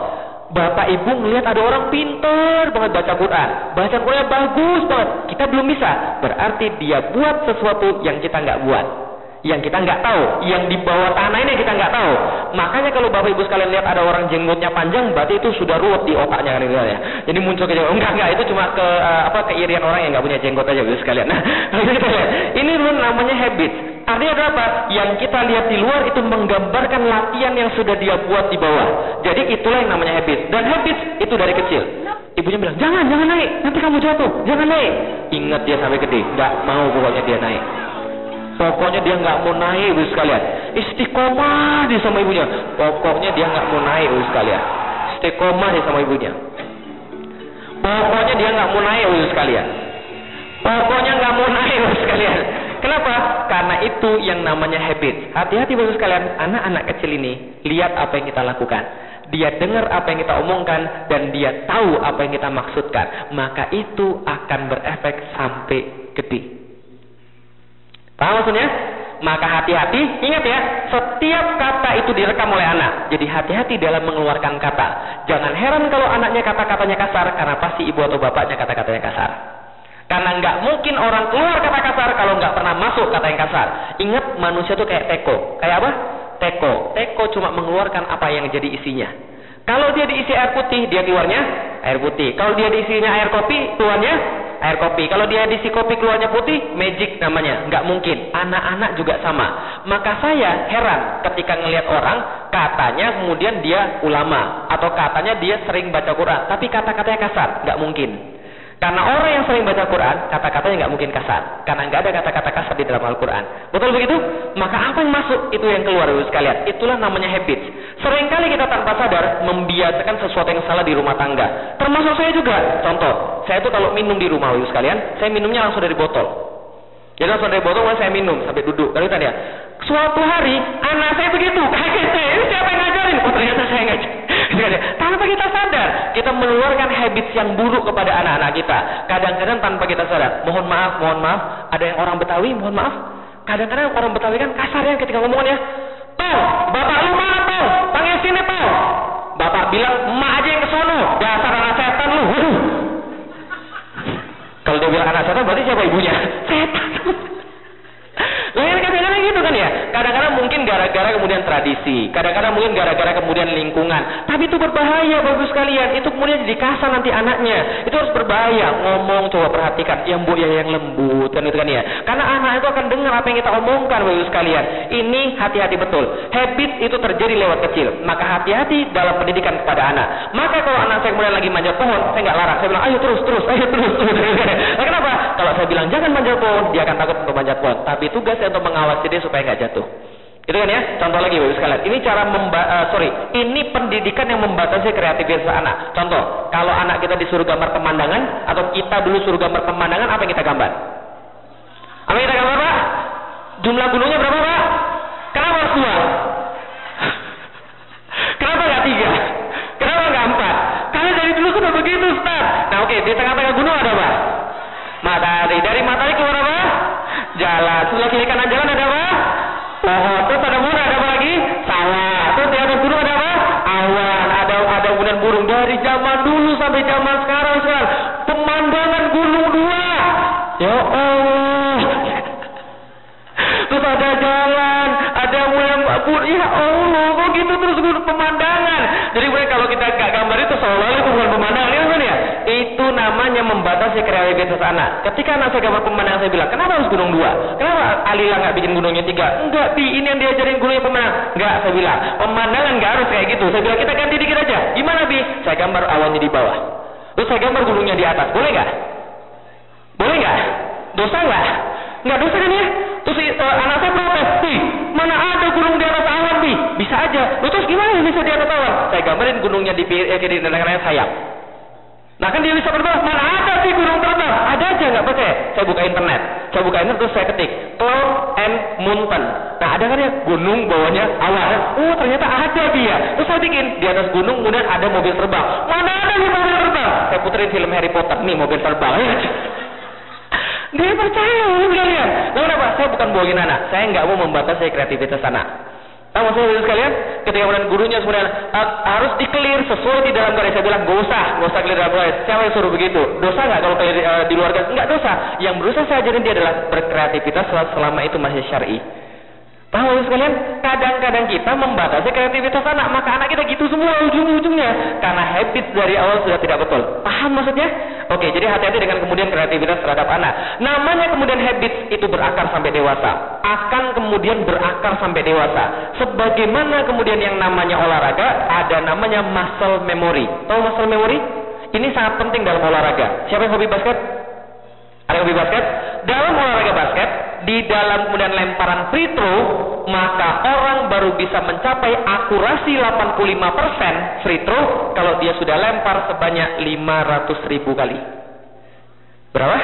A: Bapak Ibu melihat ada orang pintar banget baca Quran. Baca Quran bagus banget. Kita belum bisa. Berarti dia buat sesuatu yang kita nggak buat yang kita nggak tahu, yang di bawah tanah ini kita nggak tahu. Makanya kalau bapak ibu sekalian lihat ada orang jenggotnya panjang, berarti itu sudah ruwet di otaknya kan ya. Jadi muncul ke enggak enggak itu cuma ke uh, apa keirian orang yang nggak punya jenggot aja ibu sekalian. Nah, kita lihat. Ini namanya habit. Artinya apa? Yang kita lihat di luar itu menggambarkan latihan yang sudah dia buat di bawah. Jadi itulah yang namanya habit. Dan habit itu dari kecil. Ibunya bilang, jangan, jangan naik, nanti kamu jatuh, jangan naik. Ingat dia sampai gede, nggak mau pokoknya dia naik. Pokoknya dia nggak mau naik, ibu sekalian. Istiqomah dia sama ibunya. Pokoknya dia nggak mau naik, ibu sekalian. Istiqomah dia sama ibunya. Pokoknya dia nggak mau naik, ibu sekalian. Pokoknya nggak mau naik, ibu sekalian. Kenapa? Karena itu yang namanya habit. Hati-hati, ibu sekalian. Anak-anak kecil ini lihat apa yang kita lakukan. Dia dengar apa yang kita omongkan dan dia tahu apa yang kita maksudkan. Maka itu akan berefek sampai gede. Paham maksudnya? Maka hati-hati, ingat ya, setiap kata itu direkam oleh anak. Jadi hati-hati dalam mengeluarkan kata. Jangan heran kalau anaknya kata-katanya kasar, karena pasti ibu atau bapaknya kata-katanya kasar. Karena nggak mungkin orang keluar kata kasar kalau nggak pernah masuk kata yang kasar. Ingat manusia itu kayak teko. Kayak apa? Teko. Teko cuma mengeluarkan apa yang jadi isinya. Kalau dia diisi air putih, dia keluarnya air putih. Kalau dia diisinya air kopi, keluarnya air kopi. Kalau dia diisi kopi keluarnya putih, magic namanya. Nggak mungkin. Anak-anak juga sama. Maka saya heran ketika ngelihat orang, katanya kemudian dia ulama. Atau katanya dia sering baca Quran. Tapi kata-katanya kasar. Nggak mungkin. Karena orang yang sering baca Quran, kata-katanya nggak mungkin kasar. Karena nggak ada kata-kata kasar di dalam Al-Quran. Betul begitu? Maka apa yang masuk, itu yang keluar, ibu sekalian. Itulah namanya habit. Seringkali kita tanpa sadar membiasakan sesuatu yang salah di rumah tangga. Termasuk saya juga. Contoh, saya itu kalau minum di rumah, ibu sekalian, saya minumnya langsung dari botol. Jadi langsung dari botol, saya minum sampai duduk. Lalu tadi ya, suatu hari anak saya begitu, kaget saya, siapa yang ngajarin? Oh ternyata saya ngajarin. Tanpa kita sadar, kita mengeluarkan habits yang buruk kepada anak-anak kita. Kadang-kadang tanpa kita sadar. Mohon maaf, mohon maaf. Ada yang orang Betawi, mohon maaf. Kadang-kadang orang Betawi kan kasar ya ketika ngomongnya. Tol, bapak lu mana tol? Panggil sini tol. Bapak bilang, emak aja yang kesono. Dasar anak setan lu. Kalau dia bilang anak setan berarti siapa ibunya? Setan. Lah kan kadang-kadang gitu kan ya. Kadang-kadang mungkin gara-gara kemudian tradisi, kadang-kadang mungkin gara-gara kemudian lingkungan. Tapi itu berbahaya bagus sekalian. Itu kemudian jadi kasar nanti anaknya. Itu harus berbahaya. Ngomong coba perhatikan yang bu ya yang lembut kan itu kan ya. Karena anak itu akan dengar apa yang kita omongkan bagus sekalian. Ini hati-hati betul. Habit itu terjadi lewat kecil. Maka hati-hati dalam pendidikan kepada anak. Maka kalau anak saya kemudian lagi manjat pohon, saya nggak larang. Saya bilang, ayo terus terus, ayo terus terus. nah, kenapa? Kalau saya bilang jangan manjat pohon, dia akan takut untuk manjat pohon. Tapi tugas saya untuk mengawasi dia supaya nggak jatuh. Itu kan ya? Contoh lagi Bapak sekalian. Ini cara memba uh, sorry, ini pendidikan yang membatasi kreativitas anak. Contoh, kalau anak kita disuruh gambar pemandangan atau kita dulu suruh gambar pemandangan, apa yang kita gambar? Apa yang kita gambar, Pak? Jumlah gunungnya berapa, Pak? Kenapa harus dua? Kenapa nggak tiga? Kenapa nggak empat? Karena dari dulu sudah begitu, Ustaz. Nah, oke, di tengah-tengah gunung ada apa? Matahari. Dari matahari keluar apa? Jalan. Sebelah kiri kanan jalan ada apa? Pohon. Terus ada burung, ada apa lagi? Sawah. Terus di atas gunung ada apa? Awan. Ada ada kemudian burung. Dari zaman dulu sampai zaman sekarang, sekarang. Pemandangan gunung dua. Ya Allah. Terus ada jalan, ada mulai burung. Ya Allah, kok gitu terus pemandangan. Jadi kalau kita gak gambar itu seolah-olah itu bukan pemandangan, ya kan ya? Itu namanya membatasi kreativitas anak. Ketika anak saya gambar pemandangan, saya bilang, kenapa harus gunung dua? Kenapa Alila nggak bikin gunungnya tiga? Enggak, Bi, ini yang diajarin gunungnya pemandangan. Enggak, saya bilang, pemandangan nggak harus kayak gitu. Saya bilang, kita ganti dikit aja. Gimana, Bi? Saya gambar awannya di bawah. Terus saya gambar gunungnya di atas. Boleh nggak? Boleh nggak? Dosa nggak? Nggak dosa kan ya? Terus uh, anak saya protes, Bi, mana ada gunung di atas awan, Bi? Bisa aja. Terus gimana bisa di atas awan? Saya gambarin gunungnya di eh, di negara sayap. Nah kan dia bisa terbang, mana ada sih gunung terbang? Ada aja nggak percaya? Saya buka internet, saya buka internet terus saya ketik cloud and mountain. Nah ada kan ya gunung bawahnya awan. Oh ternyata ada dia. Terus saya bikin di atas gunung kemudian ada mobil terbang. Mana ada nih mobil terbang? Saya puterin film Harry Potter nih mobil terbang. Dia percaya kalian. Nah, kenapa? Saya bukan bohongin anak. Saya nggak mau membatasi kreativitas anak. Tahu maksudnya sekalian? Ketika kemudian gurunya sebenarnya uh, harus dikelir sesuai di dalam garis. Saya bilang gak usah, gak usah clear dalam garis. Siapa yang suruh begitu? Dosa nggak kalau clear uh, di luar garis? Enggak dosa. Yang berusaha saya ajarin dia adalah berkreativitas selama itu masih syar'i. Tahu sekalian, kadang-kadang kita membatasi kreativitas anak, maka anak kita gitu semua ujung-ujungnya karena habit dari awal sudah tidak betul. Paham maksudnya? Oke, jadi hati-hati dengan kemudian kreativitas terhadap anak. Namanya kemudian habit itu berakar sampai dewasa, akan kemudian berakar sampai dewasa. Sebagaimana kemudian yang namanya olahraga, ada namanya muscle memory. Tahu muscle memory? Ini sangat penting dalam olahraga. Siapa yang hobi basket? Ada hobi basket? Dalam olahraga basket, di dalam kemudian lemparan free throw, maka orang baru bisa mencapai akurasi 85% free throw kalau dia sudah lempar sebanyak 500 ribu kali. Berapa?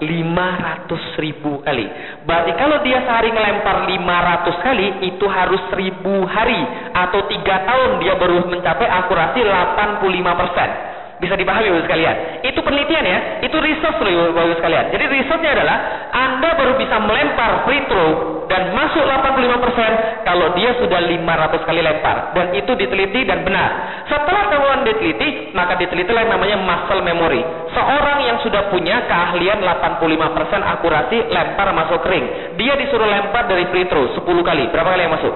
A: 500 ribu kali. Berarti kalau dia sehari ngelempar 500 kali, itu harus 1000 hari atau 3 tahun dia baru mencapai akurasi 85%. Bisa dipahami Bapak sekalian. Itu penelitian ya, itu research loh Bapak sekalian. Jadi researchnya adalah Anda baru bisa melempar free throw dan masuk 85% kalau dia sudah 500 kali lempar dan itu diteliti dan benar. Setelah kemudian diteliti, maka diteliti yang namanya muscle memory. Seorang yang sudah punya keahlian 85% akurasi lempar masuk ring, dia disuruh lempar dari free throw 10 kali. Berapa kali yang masuk?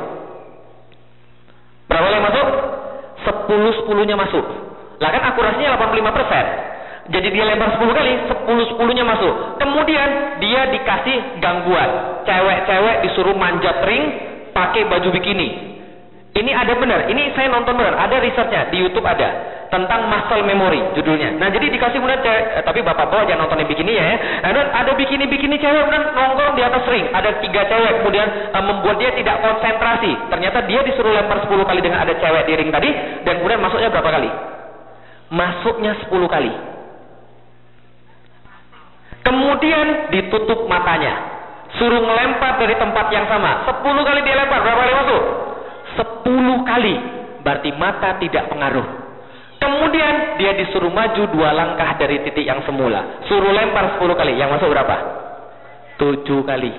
A: Berapa kali yang masuk? 10 10-nya masuk. Lah kan akurasinya 85%. Jadi dia lempar 10 kali, 10 10-nya masuk. Kemudian dia dikasih gangguan. Cewek-cewek disuruh manjat ring pakai baju bikini. Ini ada benar, ini saya nonton benar, ada risetnya di YouTube ada tentang muscle memory judulnya. Nah jadi dikasih kemudian cewek, eh, tapi bapak bawa jangan nonton bikini ya. Dan ada bikini bikini cewek kemudian nongkrong di atas ring, ada tiga cewek kemudian uh, membuat dia tidak konsentrasi. Ternyata dia disuruh lempar 10 kali dengan ada cewek di ring tadi dan kemudian masuknya berapa kali? Masuknya 10 kali. Kemudian ditutup matanya. Suruh ngelempar dari tempat yang sama. 10 kali dia lempar, berapa kali masuk? 10 kali. Berarti mata tidak pengaruh. Kemudian dia disuruh maju dua langkah dari titik yang semula. Suruh lempar 10 kali. Yang masuk berapa? 7 kali.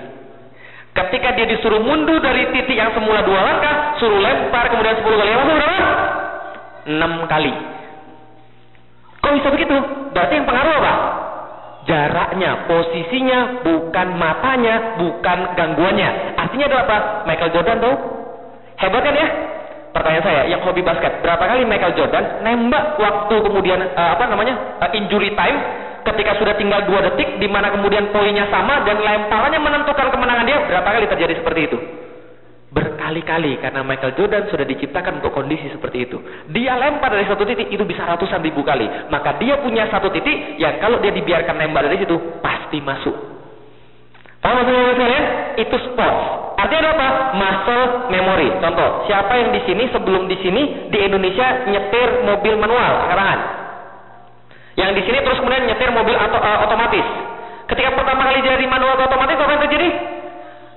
A: Ketika dia disuruh mundur dari titik yang semula dua langkah, suruh lempar kemudian 10 kali langsung berapa? 6 kali. Kok bisa begitu? Berarti yang pengaruh apa? Jaraknya, posisinya, bukan matanya, bukan gangguannya. Artinya ada apa? Michael Jordan tuh hebat kan ya? Pertanyaan saya, yang hobi basket, berapa kali Michael Jordan nembak waktu kemudian uh, apa namanya uh, injury time ketika sudah tinggal dua detik, di mana kemudian poinnya sama dan lemparannya menentukan kemenangan dia, berapa kali terjadi seperti itu? Berkali-kali karena Michael Jordan sudah diciptakan untuk kondisi seperti itu. Dia lempar dari satu titik itu bisa ratusan ribu kali. Maka dia punya satu titik yang kalau dia dibiarkan lempar dari situ pasti masuk. Paham maksudnya sekalian? Itu sports. Artinya apa? Muscle memory. Contoh, siapa yang di sini sebelum di sini di Indonesia nyetir mobil manual sekarang? Yang di sini terus kemudian nyetir mobil atau uh, otomatis. Ketika pertama kali dari manual ke otomatis apa yang terjadi?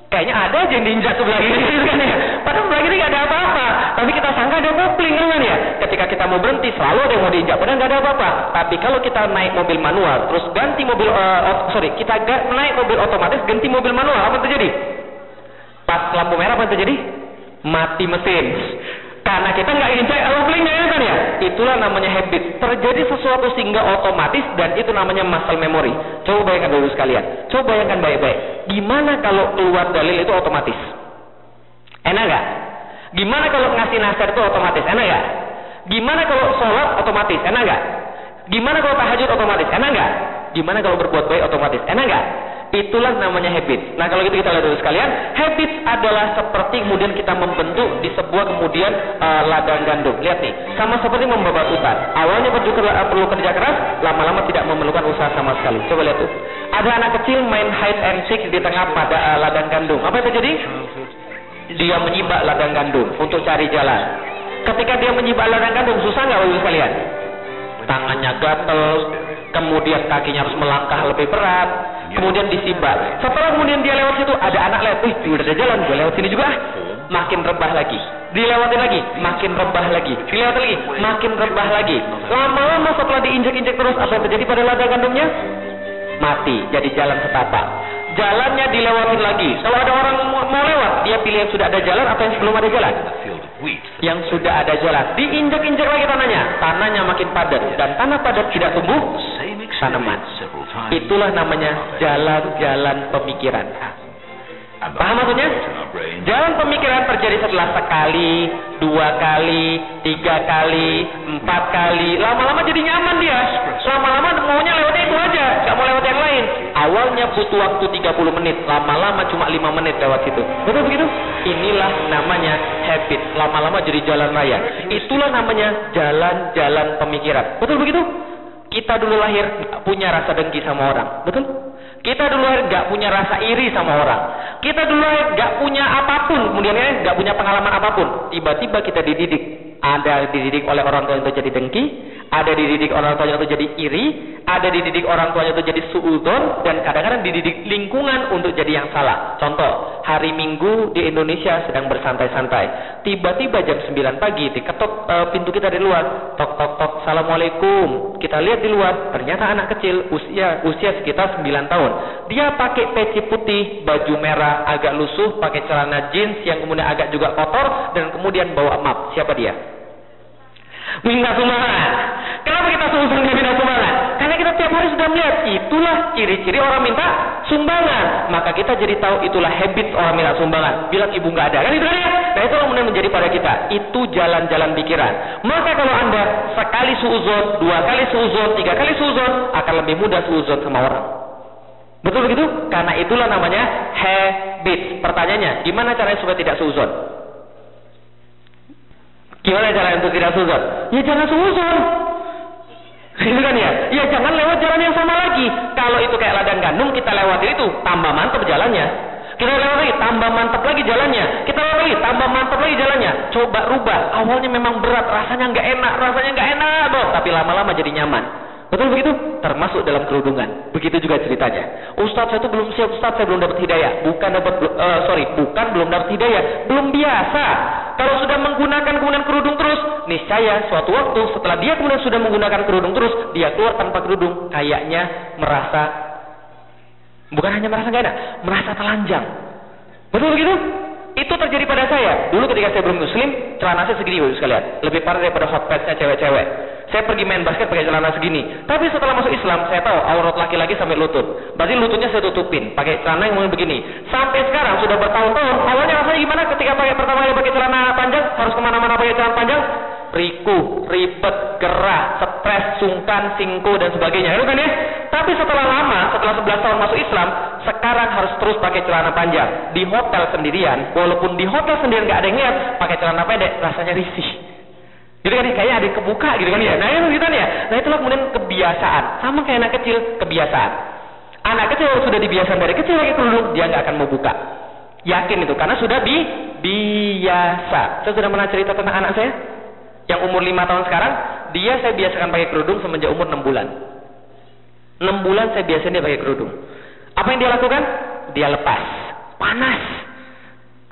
A: Kayaknya ada aja yang diinjak sebelah kiri gitu kan ya. Padahal sebelah kiri nggak ada apa-apa. Tapi kita sangka ada kopling kan ya. Ketika kita mau berhenti selalu ada yang mau diinjak. Padahal nggak ada apa-apa. Tapi kalau kita naik mobil manual terus ganti mobil uh, sorry kita naik mobil otomatis ganti mobil manual apa yang terjadi? Pas lampu merah apa yang terjadi? Mati mesin. Karena kita nggak injak koplingnya ya kan ya. Itulah namanya habit. Terjadi sesuatu sehingga otomatis dan itu namanya muscle memory. Coba bayangkan dulu sekalian. Coba bayangkan baik-baik. Gimana kalau keluar dalil itu otomatis? Enak nggak? Gimana kalau ngasih nasihat itu otomatis? Enak nggak? Gimana kalau sholat otomatis? Enak nggak? Gimana kalau tahajud otomatis? Enak nggak? Gimana kalau berbuat baik otomatis? Enak nggak? Itulah namanya habit. Nah kalau gitu kita lihat dulu sekalian, habit adalah seperti kemudian kita membentuk di sebuah kemudian uh, ladang gandum. Lihat nih, sama seperti membawa hutan. Awalnya perlu, perlu kerja keras, lama-lama tidak memerlukan usaha sama sekali. Coba lihat tuh. Ada anak kecil main hide and seek di tengah pada uh, ladang gandum. Apa yang terjadi? Dia menyibak ladang gandum untuk cari jalan. Ketika dia menyibak ladang gandum, susah nggak bapak sekalian? Tangannya gatel, kemudian kakinya harus melangkah lebih berat, kemudian disibak. Setelah kemudian dia lewat situ, ada anak lewat, wih, udah ada jalan, gue lewat sini juga ah. Makin rebah lagi, dilewati lagi, makin rebah lagi, dilewati lagi, makin rebah lagi. Lama-lama setelah diinjek-injek terus, apa yang terjadi pada ladang gandumnya? Mati, jadi jalan setapak. Jalannya dilewatin lagi. Kalau ada orang mau lewat, dia pilih yang sudah ada jalan atau yang sebelum ada jalan? Yang sudah ada jalan. Diinjek-injek lagi tanahnya. Tanahnya makin padat. Dan tanah padat tidak tumbuh tanaman. Itulah namanya jalan-jalan pemikiran. Paham maksudnya? Jalan pemikiran terjadi setelah sekali, dua kali, tiga kali, empat kali. Lama-lama jadi nyaman dia. Lama-lama maunya lewatnya itu aja, gak mau lewat yang lain. Awalnya butuh waktu 30 menit, lama-lama cuma 5 menit lewat situ. Betul begitu? Inilah namanya habit. Lama-lama jadi jalan raya. Itulah namanya jalan-jalan pemikiran. Betul begitu? Kita dulu lahir punya rasa dengki sama orang. Betul? Kita dulu nggak punya rasa iri sama orang. Kita dulu nggak punya apa pun, kemudian ya nggak punya pengalaman apa pun. Tiba-tiba kita dididik. Ada dididik oleh orang tua untuk jadi dengki, ada dididik orang tuanya untuk jadi iri, ada dididik orang tuanya untuk jadi suudon, dan kadang-kadang dididik lingkungan untuk jadi yang salah. Contoh, hari Minggu di Indonesia sedang bersantai-santai. Tiba-tiba jam 9 pagi diketok uh, pintu kita di luar. Tok tok tok, Assalamualaikum. Kita lihat di luar, ternyata anak kecil usia usia sekitar 9 tahun. Dia pakai peci putih, baju merah, agak lusuh, pakai celana jeans yang kemudian agak juga kotor dan kemudian bawa map. Siapa dia? Minta sumbangan. Kenapa kita susah minta sumbangan? Karena kita tiap hari sudah melihat itulah ciri-ciri orang minta sumbangan. Maka kita jadi tahu itulah habit orang minta sumbangan. Bilang ibu nggak ada kan itu kan ya? Nah itu kemudian menjadi pada kita. Itu jalan-jalan pikiran. Maka kalau anda sekali suuzon, dua kali suuzon, tiga kali suuzon, akan lebih mudah suuzon sama orang. Betul begitu? Karena itulah namanya habit. Pertanyaannya, gimana caranya supaya tidak suuzon? Gimana cara untuk tidak suzon? Ya jangan suzon. Itu kan ya? Ya jangan lewat jalan yang sama lagi. Kalau itu kayak ladang gandum, kita lewati itu, tambah mantap jalannya. Kita lewat tambah mantap lagi jalannya. Kita lewat tambah mantap lagi jalannya. Coba rubah. Awalnya memang berat, rasanya nggak enak, rasanya nggak enak, dong. Tapi lama-lama jadi nyaman. Betul begitu? Termasuk dalam kerudungan. Begitu juga ceritanya. Ustadz saya itu belum siap, Ustadz saya belum dapat hidayah. Bukan dapat, uh, sorry, bukan belum dapat hidayah. Belum biasa. Kalau sudah menggunakan kemudian kerudung terus, niscaya suatu waktu setelah dia kemudian sudah menggunakan kerudung terus, dia keluar tanpa kerudung, kayaknya merasa, bukan hanya merasa gak enak, merasa telanjang. Betul begitu? Itu terjadi pada saya. Dulu ketika saya belum muslim, celana saya segini Bapak sekalian. Lebih parah daripada hot padsnya cewek-cewek. Saya pergi main basket pakai celana segini. Tapi setelah masuk Islam, saya tahu aurat laki-laki sampai lutut. Berarti lututnya saya tutupin, pakai celana yang mulai begini. Sampai sekarang sudah bertahun-tahun. Awalnya rasanya gimana ketika pakai pertama kali pakai celana panjang, harus ke mana-mana pakai celana panjang? Riku, ribet, gerah, stres, sungkan, singko dan sebagainya. Itu kan ya? Tapi setelah lama, setelah 11 tahun masuk Islam, sekarang harus terus pakai celana panjang. Di hotel sendirian, walaupun di hotel sendirian nggak ada yang lihat, pakai celana pendek, rasanya risih. Gitu kan ya, kayaknya ada yang kebuka gitu kan ya. Nah itu gitu kan ya. Nah itulah kemudian kebiasaan. Sama kayak anak kecil, kebiasaan. Anak kecil sudah dibiasakan dari kecil lagi kerudung, dia nggak akan mau buka. Yakin itu, karena sudah di biasa. Saya sudah pernah cerita tentang anak saya yang umur lima tahun sekarang, dia saya biasakan pakai kerudung semenjak umur enam bulan. Enam bulan saya biasain dia pakai kerudung. Apa yang dia lakukan? Dia lepas. Panas.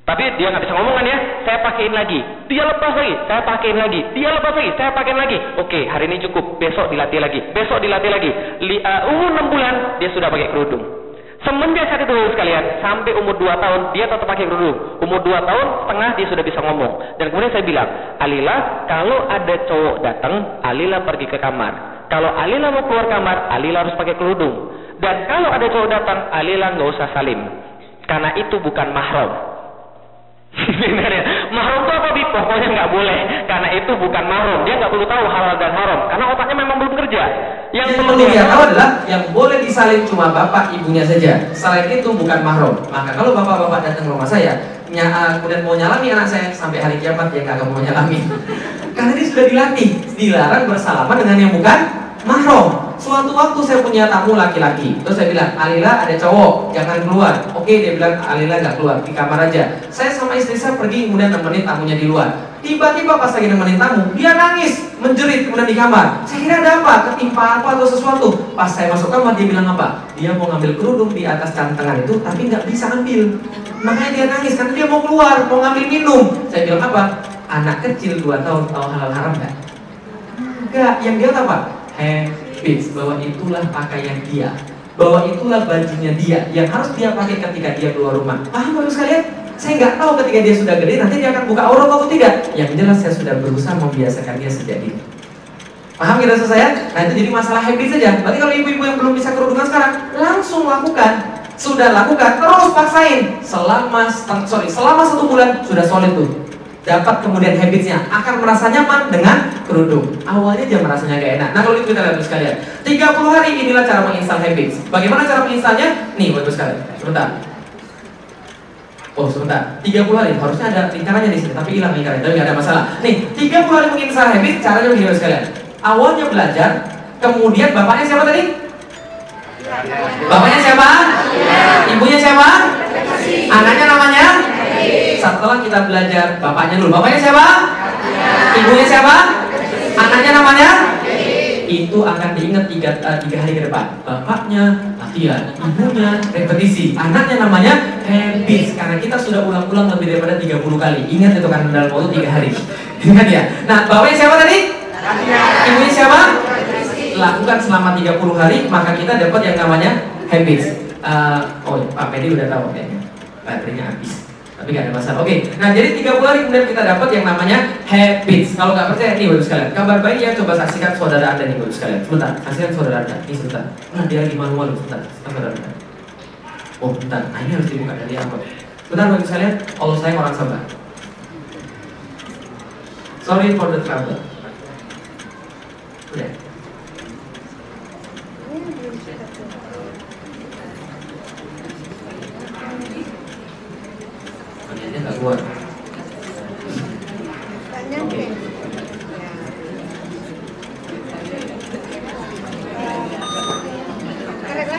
A: Tapi dia nggak bisa ngomong kan ya? Saya pakein lagi. Dia lepas lagi. Saya pakein lagi. Dia lepas lagi. Saya pakein lagi. Oke, hari ini cukup. Besok dilatih lagi. Besok dilatih lagi. Li, uh, umur 6 bulan dia sudah pakai kerudung. Semenjak saat itu sekalian, sampai umur 2 tahun dia tetap pakai kerudung. Umur 2 tahun setengah dia sudah bisa ngomong. Dan kemudian saya bilang, Alila, kalau ada cowok datang, Alila pergi ke kamar. Kalau Alila mau keluar kamar, Alila harus pakai kerudung. Dan kalau ada cowok datang, Alila nggak usah salim. Karena itu bukan mahram. Mahram itu apa bi? Pokoknya nggak boleh. Karena itu bukan mahram. Dia nggak perlu tahu halal dan haram. Karena otaknya memang belum kerja. Yang,
D: perlu dia tahu adalah yang boleh disalin cuma bapak ibunya saja. Selain itu bukan mahram. Maka kalau bapak-bapak datang ke rumah saya, ny- uh, kemudian mau nyalami anak saya sampai hari kiamat dia nggak akan mau nyalami. Karena dia sudah dilatih, dilarang bersalaman dengan yang bukan mahram. Suatu waktu saya punya tamu laki-laki, terus saya bilang, Alila ada cowok, jangan keluar. Oke, dia bilang Alila nggak keluar, di kamar aja. Saya sama istri saya pergi kemudian nemenin tamunya di luar. Tiba-tiba pas lagi nemenin tamu, dia nangis, menjerit kemudian di kamar. Saya kira ada apa, ketimpa apa atau sesuatu. Pas saya masuk kamar dia bilang apa? Dia mau ngambil kerudung di atas cantengan itu, tapi nggak bisa ngambil. Makanya dia nangis karena dia mau keluar, mau ngambil minum. Saya bilang apa? Anak kecil 2 tahun tahu halal haram nggak? Enggak, yang dia tahu apa? Habits, bahwa itulah pakaian dia bahwa itulah bajunya dia yang harus dia pakai ketika dia keluar rumah. Paham Bapak sekalian? Saya nggak tahu ketika dia sudah gede nanti dia akan buka aurat atau tidak. Yang jelas saya sudah berusaha membiasakan dia sejak dini. Paham kira saya? Nah itu jadi masalah habit saja. Berarti kalau ibu-ibu yang belum bisa kerudungan sekarang, langsung lakukan. Sudah lakukan, terus paksain. Selama sorry, selama satu bulan sudah solid tuh dapat kemudian habitsnya akan merasa nyaman dengan kerudung awalnya dia merasanya gak enak nah kalau itu kita lihat sekalian 30 hari inilah cara menginstal habits bagaimana cara menginstalnya nih bagus sekali sebentar Oh sebentar, 30 hari harusnya ada lingkarannya di sini, tapi hilang lingkarannya, tapi nggak ada masalah. Nih, 30 hari menginstal habit, caranya begini sekalian. Awalnya belajar, kemudian bapaknya siapa tadi? Bapaknya siapa? Ibunya siapa? Anaknya namanya? Setelah kita belajar bapaknya dulu. Bapaknya siapa? Ibunya siapa? Anaknya namanya? Itu akan diingat tiga, uh, tiga hari ke depan. Bapaknya latihan, ibunya repetisi, anaknya namanya habits. Karena kita sudah ulang-ulang lebih daripada 30 kali. Ingat itu karena dalam waktu tiga hari. Ingat ya. Nah, bapaknya siapa tadi? Ibunya siapa? Lakukan selama 30 hari, maka kita dapat yang namanya habits. Uh, oh, Pak Pedi udah tahu kayaknya. Baterainya habis tapi nggak ada masalah. Oke, nah jadi 30 hari kemudian kita dapat yang namanya habits. Kalau nggak percaya nih bapak sekalian, kabar baik ya coba saksikan saudara anda nih bapak sekalian. Sebentar, saksikan saudara anda. Ini sebentar. Nah dia lagi manual sebentar. Saksikan saudara anda. Oh bentar, nah ini harus dibuka dari apa? Bentar bapak sekalian, Allah sayang orang sabar. Sorry for the trouble. Udah. Bagiannya nggak keluar.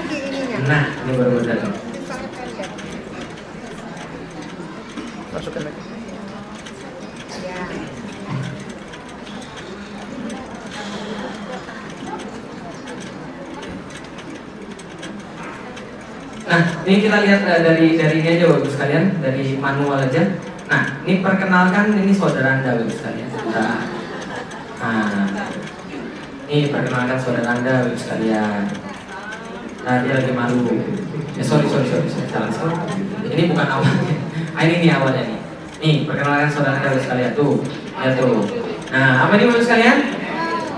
E: Ininya.
D: Nah, ini baru.
E: Sangat pendek.
F: Masukkan lagi.
D: Nah, ini kita lihat uh, dari dari ini aja bagus sekalian, dari manual aja. Nah, ini perkenalkan ini saudara anda bagus sekalian. Nah, nah, ini perkenalkan saudara anda bagus sekalian. Nah, dia lagi malu. Ya, sorry, sorry, sorry, salah, salah. Ini bukan awalnya. Ah, ini nih awalnya nih. Nih, perkenalkan saudara saudara sekalian tuh. Ya tuh. Nah, apa ini Bapak sekalian?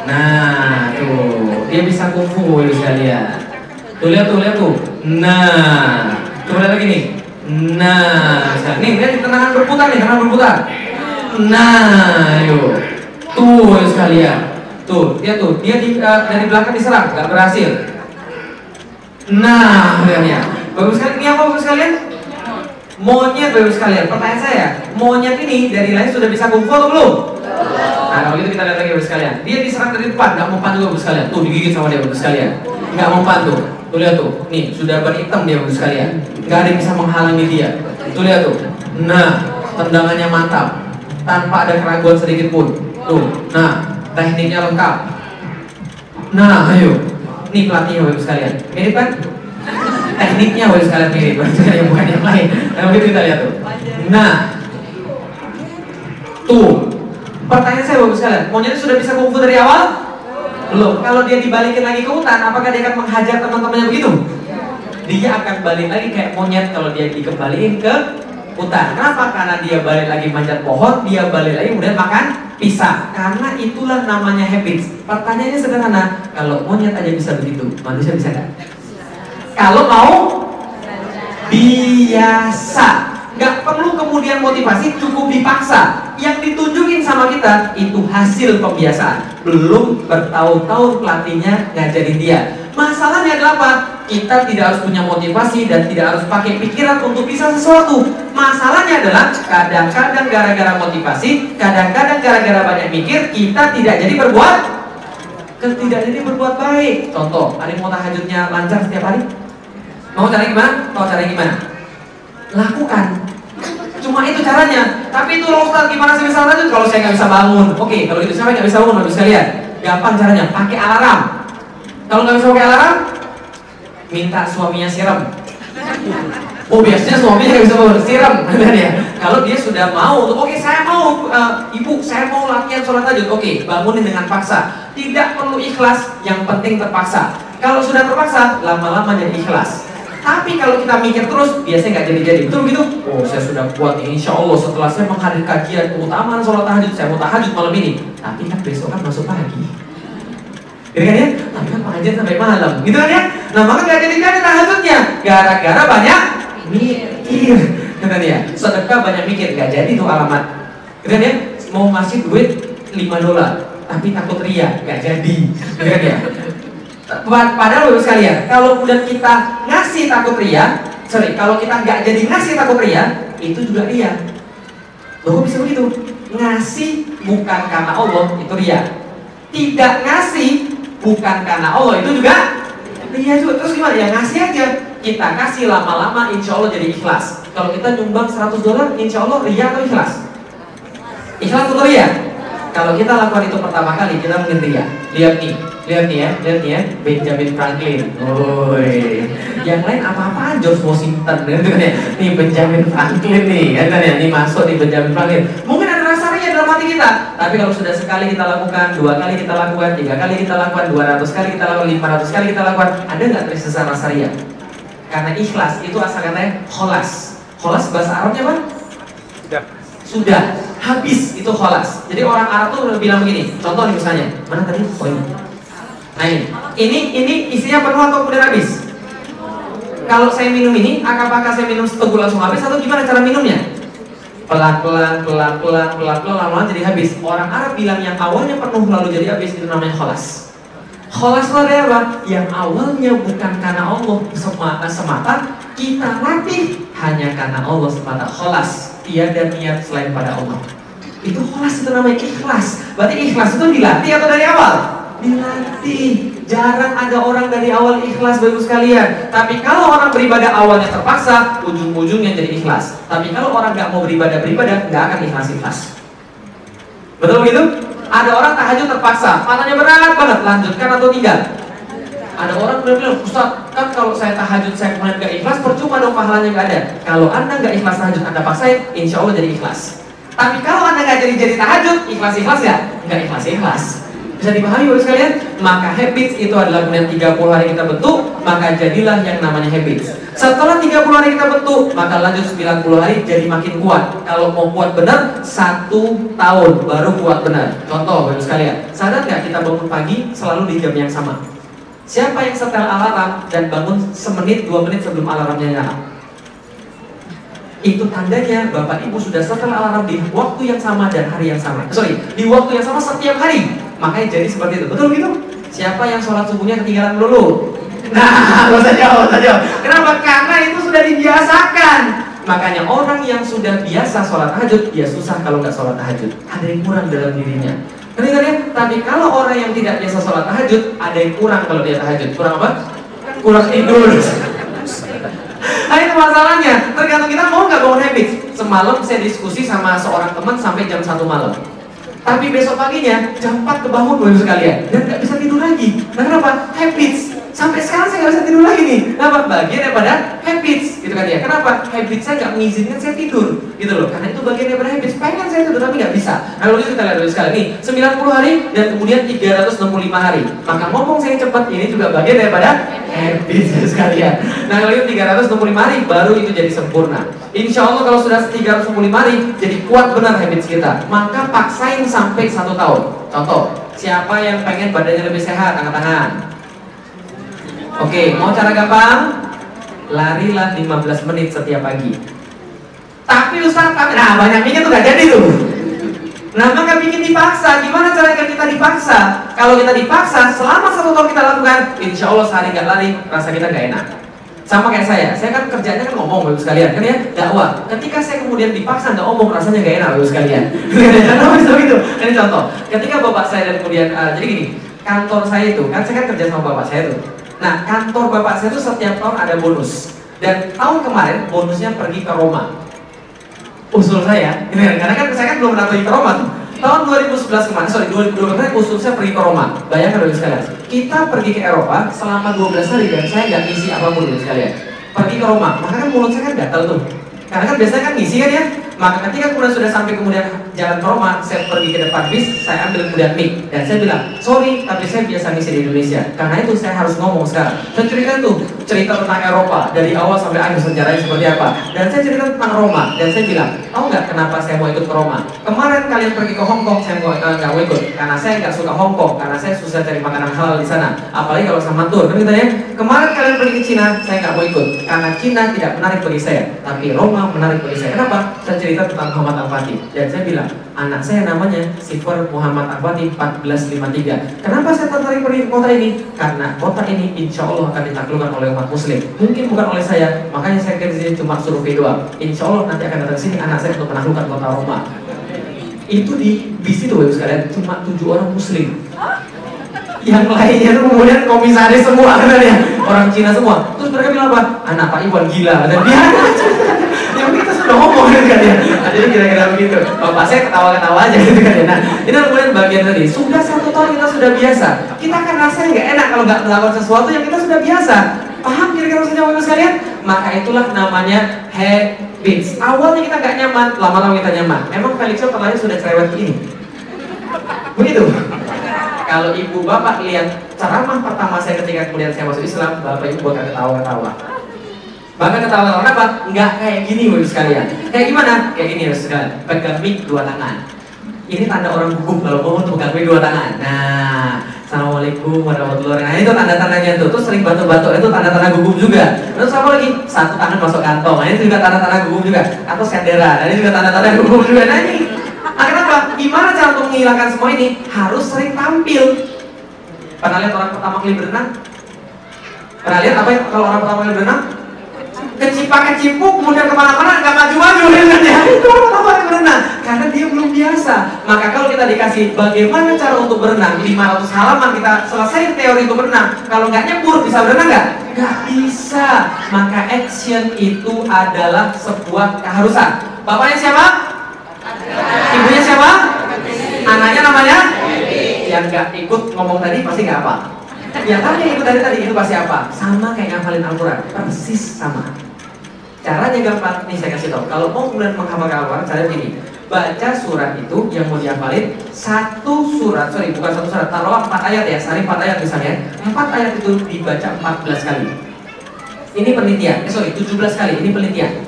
D: Nah, tuh. Dia bisa kungfu Bapak sekalian. Tuh lihat tuh, lihat tuh. Nah, coba lagi nih. Nah, nih lihat tendangan berputar nih, tendangan berputar. Nah, ayo. Tuh sekalian. Tuh, dia tuh, dia di, eh, dari belakang diserang, nggak berhasil. Nah, lihat ya. Bagus sekalian, ini apa bagus sekalian? Monyet bagus sekalian. Pertanyaan saya, monyet ini dari lahir sudah bisa kungfu atau belum? Nah, kalau gitu kita lihat lagi bagus sekalian. Dia diserang dari depan, nggak mempan juga bagus sekalian. Tuh digigit sama dia bagus sekalian. Nggak mempan tuh. Tuh lihat tuh, nih sudah beritem dia bagus sekalian. Nggak ada yang bisa menghalangi dia. Tuh lihat tuh. Nah, tendangannya mantap, tanpa ada keraguan sedikit pun. Tuh, nah tekniknya lengkap. Nah, ayo. Nih pelatihnya bagus sekalian. Mirip kan? Tekniknya bagus sekalian mirip, sekalian bukan yang lain. Nah, begitu kita lihat tuh. Nah, tuh. Pertanyaan saya bagus sekalian. Monyet sudah bisa kungfu dari awal? Belum. Kalau dia dibalikin lagi ke hutan, apakah dia akan menghajar teman-temannya begitu? Dia akan balik lagi kayak monyet kalau dia dikembaliin ke hutan. Kenapa? Karena dia balik lagi manjat pohon, dia balik lagi kemudian makan pisang. Karena itulah namanya habits. Pertanyaannya sederhana, kalau monyet aja bisa begitu, manusia bisa nggak? Kalau mau biasa, nggak perlu kemudian motivasi, cukup dipaksa. Yang ditunjukin sama kita itu hasil pembiasaan. Belum bertahun-tahun pelatihnya ngajarin dia. Masalahnya adalah apa? Kita tidak harus punya motivasi dan tidak harus pakai pikiran untuk bisa sesuatu. Masalahnya adalah kadang-kadang gara-gara motivasi, kadang-kadang gara-gara banyak mikir, kita tidak jadi berbuat tidak jadi berbuat baik. Contoh, ada yang mau tahajudnya lancar setiap hari? Mau cara gimana? Mau cara gimana? Lakukan. Cuma itu caranya. Tapi itu loh Ustaz, gimana saya bisa lanjut kalau saya nggak bisa bangun? Oke, kalau itu saya nggak bisa bangun, bisa lihat. Gampang caranya, pakai alarm. Kalau nggak bisa pakai alarm, minta suaminya siram. Oh biasanya suaminya nggak bisa bangun, siram, kan ya. Kalau dia sudah mau, oke saya mau, uh, ibu saya mau latihan sholat tahajud, oke bangunin dengan paksa. Tidak perlu ikhlas, yang penting terpaksa. Kalau sudah terpaksa, lama-lama jadi ikhlas. Tapi kalau kita mikir terus, biasanya nggak jadi-jadi. Betul gitu? Oh, saya sudah kuat nih. Insya Allah setelah saya menghadiri kajian keutamaan sholat tahajud, saya mau tahajud malam ini. Tapi kan besok kan masuk pagi. Gitu kan ya? Tapi kan pengajian sampai malam. Gitu kan ya? Nah, maka nggak jadi-jadi tahajudnya. Gara-gara banyak mikir. Gitu kan ya? Sedekah banyak mikir. Nggak jadi tuh alamat. Gitu kan ya? Mau ngasih duit 5 dolar. Tapi takut ria. Nggak jadi. Gitu kan ya? Padahal bapak sekalian, kalau kemudian kita ngasih takut ria, sorry, kalau kita nggak jadi ngasih takut ria, itu juga ria. Loh bisa begitu? Ngasih bukan karena Allah, itu ria. Tidak ngasih bukan karena Allah, itu juga ria juga. Terus gimana? Ya ngasih aja. Kita kasih lama-lama, insya Allah jadi ikhlas. Kalau kita nyumbang 100 dolar, insya Allah ria atau ikhlas? Ikhlas atau ria? Kalau kita lakukan itu pertama kali, kita mungkin ria. Lihat nih, lihat nih ya, lihat nih ya, Benjamin Franklin. Oi, yang lain apa-apaan George Washington, gitu kan ya. Nih Benjamin Franklin nih, ya kan ya, nih masuk nih Benjamin Franklin. Mungkin ada rasa ria dalam hati kita, tapi kalau sudah sekali kita lakukan, dua kali kita lakukan, tiga kali kita lakukan, dua ratus kali kita lakukan, lima ratus kali kita lakukan, ada nggak tersisa rasa ria? Karena ikhlas itu asal katanya kholas. Kholas bahasa Arabnya apa? Sudah habis itu kholas. Jadi orang Arab tuh bilang begini. Contoh nih misalnya, mana tadi poinnya? Nah ini, ini, ini isinya penuh atau kemudian habis? Kalau saya minum ini, apakah saya minum seteguk langsung habis atau gimana cara minumnya? Pelan-pelan, pelan-pelan, pelan-pelan, lama-lama jadi habis. Orang Arab bilang yang awalnya penuh lalu jadi habis itu namanya kholas. Kholas adalah apa? Yang awalnya bukan karena Allah semata, semata kita latih hanya karena Allah semata kholas tiada niat selain pada Allah. Itu kholas itu namanya ikhlas. Berarti ikhlas itu dilatih atau dari awal? dilatih. Jarang ada orang dari awal ikhlas bagus sekalian. Tapi kalau orang beribadah awalnya terpaksa ujung-ujungnya jadi ikhlas. Tapi kalau orang nggak mau beribadah beribadah nggak akan ikhlas ikhlas. Betul begitu? ada orang tahajud terpaksa. Matanya berat banget. Lanjutkan atau tidak ada orang bilang, Ustaz, kan kalau saya tahajud saya kemudian gak ikhlas, percuma dong pahalanya gak ada. Kalau anda gak ikhlas tahajud, anda paksain, insya Allah jadi ikhlas. Tapi kalau anda gak jadi jadi tahajud, ikhlas ikhlas gak? Gak ikhlas ikhlas. Bisa dipahami Bapak sekalian? Maka habits itu adalah kemudian 30 hari kita bentuk, maka jadilah yang namanya habits. Setelah 30 hari kita bentuk, maka lanjut 90 hari jadi makin kuat. Kalau mau kuat benar, satu tahun baru kuat benar. Contoh Bapak sekalian, sadar nggak kita bangun pagi selalu di jam yang sama? Siapa yang setel alarm dan bangun semenit dua menit sebelum alarmnya nyala? Itu tandanya Bapak Ibu sudah setel alarm di waktu yang sama dan hari yang sama. Sorry, di waktu yang sama setiap hari. Makanya jadi seperti itu. Betul gitu? Siapa yang sholat subuhnya ketinggalan dulu? Nah, gak usah jawab, gak usah jawab. Kenapa? Karena itu sudah dibiasakan. Makanya orang yang sudah biasa sholat tahajud, dia susah kalau nggak sholat tahajud. Ada yang kurang dalam dirinya. Kan ya? Tapi kalau orang yang tidak biasa sholat tahajud, ada yang kurang kalau dia tahajud. Kurang apa? Kurang tidur. Nah itu masalahnya, tergantung kita mau nggak bangun habit. Semalam saya diskusi sama seorang teman sampai jam 1 malam. Tapi besok paginya jam 4 kebangun baru sekalian dan nggak bisa tidur lagi. Nah kenapa? Habits. Sampai sekarang saya nggak bisa tidur lagi nih. Kenapa? Bagian daripada habits, gitu kan ya. Kenapa? Habits saya nggak mengizinkan saya tidur, gitu loh. Karena itu bagian daripada habits. Pengen saya tidur tapi nggak bisa. Nah kalau gitu kita lihat dulu sekali nih, 90 hari dan kemudian 365 hari. Maka ngomong saya cepat ini juga bagian daripada habits sekalian. Nah kalau itu 365 hari baru itu jadi sempurna. Insya Allah kalau sudah 365 hari jadi kuat benar habits kita. Maka paksain sampai satu tahun. Contoh, siapa yang pengen badannya lebih sehat? Angkat tangan. Oke, mau cara gampang? Larilah 15 menit setiap pagi. Tapi Ustaz, tapi- nah banyak mikir tuh gak jadi tuh. Nah maka bikin dipaksa, gimana caranya kita dipaksa? Kalau kita dipaksa, selama satu tahun kita lakukan, insya Allah sehari gak lari, rasa kita gak enak. Sama kayak saya, saya kan kerjanya kan ngomong bagus sekalian, kan ya, dakwah. Ketika saya kemudian dipaksa nggak ngomong, rasanya gak enak bagus sekalian. Bisa begitu? Ini contoh, ketika bapak saya dan kemudian, uh, jadi gini, kantor saya itu, kan saya kan kerja sama bapak saya tuh. Nah, kantor bapak saya itu setiap tahun ada bonus. Dan tahun kemarin bonusnya pergi ke Roma. Usul saya, ini kan, karena kan saya kan belum pernah pergi ke Roma. Tahun 2011 kemarin, sorry 2012 kemarin usul saya pergi ke Roma. Bayangkan dulu sekalian, kita pergi ke Eropa selama 12 hari dan saya nggak ngisi apa pun dulu sekalian. Pergi ke Roma, maka kan mulut saya kan gatal tuh. Karena kan biasanya kan ngisi kan ya. Maka ketika kemudian sudah sampai kemudian jalan Roma, saya pergi ke depan bis, saya ambil kemudian mic dan saya bilang, sorry, tapi saya biasa ngisi di Indonesia. Karena itu saya harus ngomong sekarang. Saya cerita tuh cerita tentang Eropa dari awal sampai akhir sejarahnya seperti apa. Dan saya cerita tentang Roma dan saya bilang, tahu nggak kenapa saya mau ikut ke Roma? Kemarin kalian pergi ke Hong Kong, saya nggak eh, nggak mau ikut karena saya nggak suka Hong Kong karena saya susah cari makanan halal di sana. Apalagi kalau sama tur, kan ya. Kemarin kalian pergi ke Cina, saya nggak mau ikut karena Cina tidak menarik bagi saya, tapi Roma menarik bagi saya. Kenapa? Saya tentang Muhammad Al-Fatih dan saya bilang anak saya namanya Sifar Muhammad Al-Fatih 1453. Kenapa saya tertarik pergi ke kota ini? Karena kota ini insya Allah akan ditaklukkan oleh umat Muslim. Mungkin bukan oleh saya, makanya saya di sini cuma survei doang. Insya Allah nanti akan datang sini anak saya untuk menaklukkan kota Roma. Itu di bis itu Bapak sekalian cuma tujuh orang Muslim yang lainnya tuh kemudian komisaris semua kan ya orang Cina semua terus mereka bilang apa anak Pak Iwan gila dan dia sudah ngomong gitu kan ya? Jadi kira-kira begitu. Bapak saya ketawa-ketawa aja gitu kan ya. Nah ini kemudian bagian tadi. Sudah satu tahun kita sudah biasa. Kita kan rasanya nggak enak kalau nggak melakukan sesuatu yang kita sudah biasa. Paham kira-kira maksudnya bapak sekalian? Maka itulah namanya habits. Awalnya kita nggak nyaman lama-lama kita nyaman. Memang Felix pernah sudah cerewet begini? Begitu. Kalau ibu bapak lihat ceramah pertama saya ketika kemudian saya masuk Islam, bapak ibu bakal ketawa-ketawa. Bahkan ketawa-ketawa kenapa? Enggak kayak gini ibu sekalian. Kayak gimana? Kayak gini ibu sekalian. Pegang mic dua tangan. Ini tanda orang gugup kalau ngomong tuh pegang mic dua tangan. Nah, Assalamualaikum warahmatullahi wabarakatuh. Nah, itu tanda-tandanya tuh. Terus sering batuk-batuk itu tanda-tanda gugup juga. Terus apa lagi? Satu tangan masuk kantong. Nah, ini juga tanda-tanda gugup juga. Atau sendera. Nah, ini juga tanda-tanda gugup juga. Nah, ini Nah, kenapa? Gimana cara untuk menghilangkan semua ini? Harus sering tampil. Pernah lihat orang pertama kali berenang? Pernah lihat apa kalau orang pertama kali berenang? Kecipak kecipuk, kemudian ke mana-mana nggak maju-maju ya. Itu kali berenang karena dia belum biasa. Maka kalau kita dikasih bagaimana cara untuk berenang 500 halaman kita selesai teori untuk berenang. Kalau nggak nyebur bisa berenang nggak? Nggak bisa. Maka action itu adalah sebuah keharusan. Bapaknya siapa? Ibunya siapa? Anaknya namanya? Yang nggak ikut ngomong tadi pasti nggak apa. Yang tadi yang ikut tadi tadi itu pasti apa? Sama kayak ngafalin Al-Quran, persis sama. Caranya gampang, nih saya kasih tau. Kalau mau kemudian menghafalkan Al-Quran, caranya gini. baca surat itu yang mau dihafalin satu surat, sorry bukan satu surat, taruh empat ayat ya, sehari empat ayat misalnya, empat ayat itu dibaca 14 kali. Ini penelitian, eh sorry 17 kali, ini penelitian.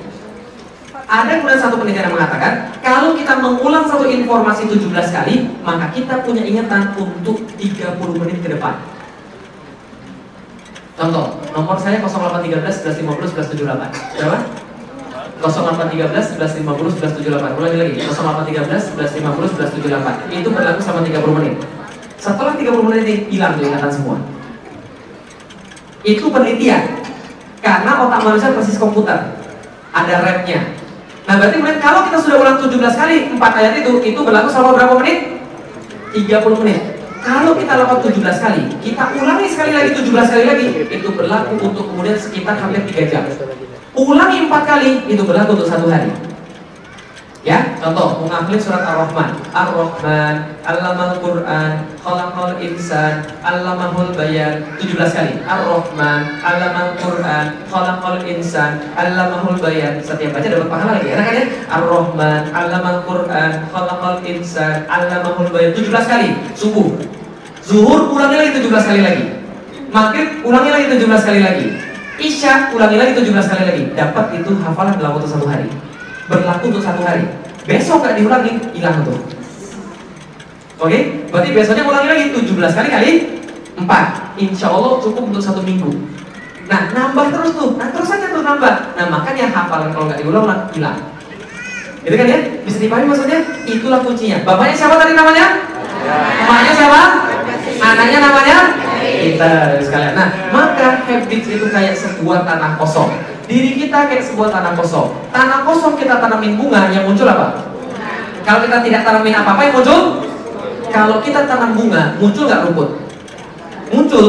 D: Ada kemudian satu penelitian yang mengatakan kalau kita mengulang satu informasi 17 kali, maka kita punya ingatan untuk 30 menit ke depan. Contoh, nomor saya 0813 1150 1178. Berapa? 0813 1150 1178. Ulangi lagi. 0813 1150 1178. Itu berlaku sama 30 menit. Setelah 30 menit ini hilang ingatan semua. Itu penelitian. Karena otak manusia persis komputer. Ada RAM-nya. Nah, berarti kemudian kalau kita sudah ulang 17 kali 4 ayat itu, itu berlaku selama berapa menit? 30 menit. Kalau kita lakukan 17 kali, kita ulangi sekali lagi 17 kali lagi, itu berlaku untuk kemudian sekitar hampir 3 jam. Ulangi 4 kali, itu berlaku untuk satu hari. Ya, contoh mengambil surat Ar-Rahman. Ar-Rahman, Allamal Quran, Khalaqal Insan, Allamahul Bayan 17 kali. Ar-Rahman, Allamal Quran, Khalaqal Insan, Allamahul Bayan. Setiap baca dapat pahala lagi. Enak kan ya? Ar-Rahman, Allamal Quran, Khalaqal Insan, Allamahul Bayan 17 kali. Subuh. Zuhur ulangi lagi 17 kali lagi. Maghrib ulangi lagi 17 kali lagi. Isya ulangi lagi 17 kali lagi. Dapat itu hafalan dalam waktu satu hari berlaku untuk satu hari. Besok nggak diulangi, hilang tuh. Oke, berarti besoknya ulangi lagi 17 kali kali 4 Insya Allah cukup untuk satu minggu. Nah, nambah terus tuh, nah terus aja tuh nambah. Nah, makanya hafalan kalau nggak diulang hilang. Itu kan ya? Bisa dipahami maksudnya? Itulah kuncinya. Bapaknya siapa tadi namanya? Emaknya siapa? Anaknya namanya? Kita sekalian. Nah, maka habits itu kayak sebuah tanah kosong. Diri kita kayak sebuah tanah kosong. Tanah kosong kita tanamin bunga, yang muncul apa? Kalau kita tidak tanamin apa-apa yang muncul? Kalau kita tanam bunga, muncul nggak rumput? Muncul.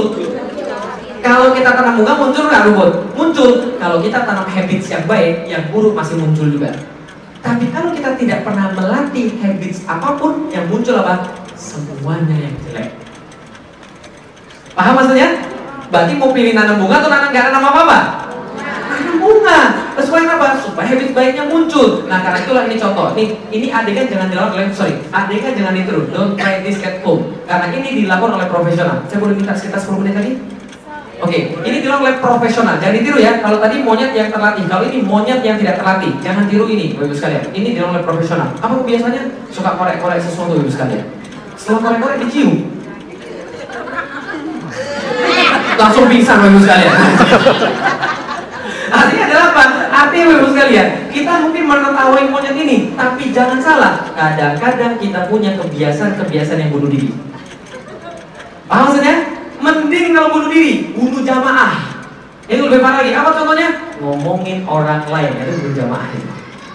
D: Kalau kita tanam bunga, muncul nggak rumput? Muncul. Kalau kita tanam habits yang baik, yang buruk masih muncul juga. Tapi kalau kita tidak pernah melatih habits apa pun, yang muncul apa? Semuanya yang jelek. Paham maksudnya? Berarti mau pilih nanam bunga atau nanam nggak nanam apa-apa? Terus supaya apa? Supaya habit baiknya muncul. Nah karena itulah ini contoh. Nih, ini adegan jangan dilakukan oleh sorry, adegan jangan ditiru. Don't try this at home. Karena ini dilakukan oleh profesional. Saya boleh minta sekitar 10 menit lagi? Oke, ini dilakukan oleh profesional. Jangan ditiru ya. Kalau tadi monyet yang terlatih, kalau ini monyet yang tidak terlatih, jangan tiru ini, Bapak Ibu sekalian. Ini dilakukan oleh profesional. Apa kebiasaannya? Suka korek-korek sesuatu, Bapak Ibu sekalian. Setelah korek-korek dicium, langsung pingsan Bapak Ibu sekalian. Artinya adalah apa? Artinya Bapak Ibu sekalian, kita mungkin menertawai monyet ini, tapi jangan salah. Kadang-kadang kita punya kebiasaan-kebiasaan yang bunuh diri. Paham maksudnya? Mending kalau bunuh diri, bunuh jamaah. Itu lebih parah lagi. Apa contohnya? Ngomongin orang lain, itu bunuh jamaah.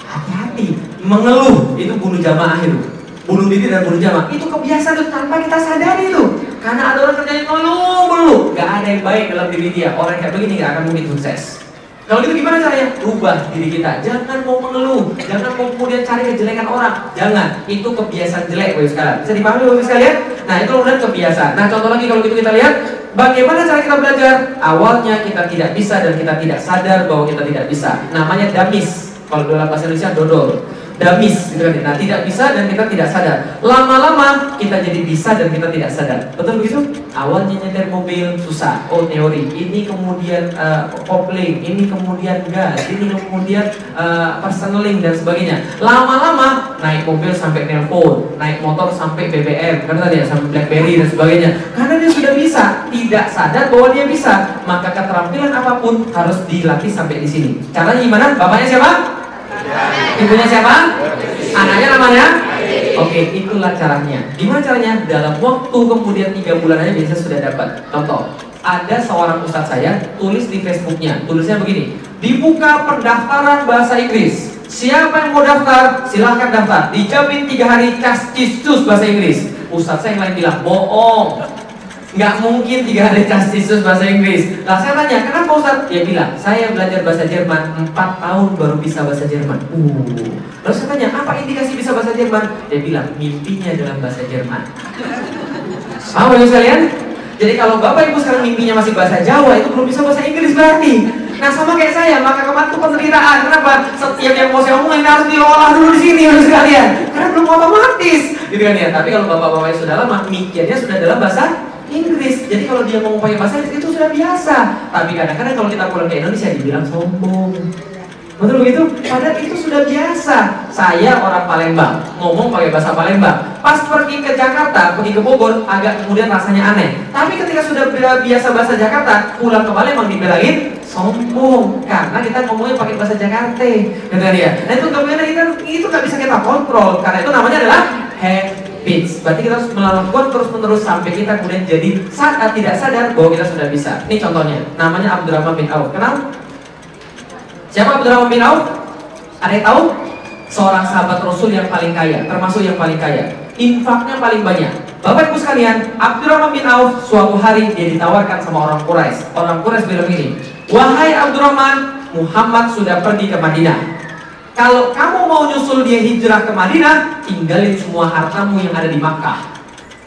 D: Hati-hati, mengeluh itu bunuh jamaah itu. Bunuh diri dan bunuh jamaah itu kebiasaan itu tanpa kita sadari itu. Karena ada orang kerjanya ngeluh melulu, gak ada yang baik dalam diri dia. Orang kayak begini gak akan mungkin sukses. Kalau gitu gimana caranya? Rubah diri kita. Jangan mau mengeluh, jangan mau kemudian cari kejelekan orang. Jangan, itu kebiasaan jelek Bapak sekalian. Bisa dipahami Bapak sekalian? Nah, itu kemudian kebiasaan. Nah, contoh lagi kalau gitu kita lihat Bagaimana cara kita belajar? Awalnya kita tidak bisa dan kita tidak sadar bahwa kita tidak bisa. Namanya damis. Kalau dalam bahasa Indonesia dodol damis gitu kan. Nah tidak bisa dan kita tidak sadar. Lama-lama kita jadi bisa dan kita tidak sadar. Betul begitu? Awalnya nyetir mobil susah. Oh teori. Ini kemudian uh, kopling. Ini kemudian gas. Ini kemudian uh, personaling dan sebagainya. Lama-lama naik mobil sampai nelpon naik motor sampai BBM karena tadi ya sampai BlackBerry dan sebagainya. Karena dia sudah bisa. Tidak sadar bahwa dia bisa. Maka keterampilan apa pun harus dilatih sampai di sini. Caranya gimana? Bapaknya siapa Ibunya siapa? Anaknya namanya? Oke, itulah caranya. Gimana caranya? Dalam waktu kemudian tiga bulan aja bisa sudah dapat. Contoh, ada seorang ustadz saya tulis di Facebooknya, tulisnya begini, dibuka pendaftaran bahasa Inggris. Siapa yang mau daftar? Silahkan daftar. Dijamin tiga hari cas bahasa Inggris. Ustadz saya yang lain bilang bohong nggak mungkin tiga hari kasisus bahasa Inggris. Lah saya tanya, kenapa Ustaz? Dia bilang, saya belajar bahasa Jerman 4 tahun baru bisa bahasa Jerman. Uh. Lalu saya tanya, apa indikasi bisa bahasa Jerman? Dia bilang, mimpinya dalam bahasa Jerman. Paham ya sekalian? Jadi kalau Bapak Ibu sekarang mimpinya masih bahasa Jawa, itu belum bisa bahasa Inggris berarti. Nah sama kayak saya, maka kemarin itu penderitaan. Kenapa? Setiap yang mau saya omongin harus diolah dulu di sini harus sekalian. Karena belum otomatis, gitu kan ya. Tapi kalau bapak-bapak sudah lama, mikirnya sudah dalam bahasa Inggris. Jadi kalau dia mau pakai bahasa Inggris itu sudah biasa. Tapi kadang-kadang kalau kita pulang ke Indonesia dibilang sombong. Betul begitu? Padahal itu sudah biasa. Saya orang Palembang, ngomong pakai bahasa Palembang. Pas pergi ke Jakarta, pergi ke Bogor, agak kemudian rasanya aneh. Tapi ketika sudah biasa bahasa Jakarta, pulang ke Palembang dibilangin sombong karena kita ngomongnya pakai bahasa Jakarta. Gitu ya? Nah itu kemudian itu, itu nggak bisa kita kontrol karena itu namanya adalah habits. Berarti kita harus melakukan terus-menerus sampai kita kemudian jadi saat tidak sadar bahwa kita sudah bisa. Ini contohnya, namanya Abdurrahman bin Auf. Kenal? Siapa Abdurrahman bin Auf? Ada yang tahu? Seorang sahabat Rasul yang paling kaya, termasuk yang paling kaya. Infaknya paling banyak. Bapak Ibu sekalian, Abdurrahman bin Auf suatu hari dia ditawarkan sama orang Quraisy. Orang Quraisy bilang ini, "Wahai Abdurrahman, Muhammad sudah pergi ke Madinah. Kalau kamu mau nyusul dia hijrah ke Madinah, tinggalin semua hartamu yang ada di Makkah.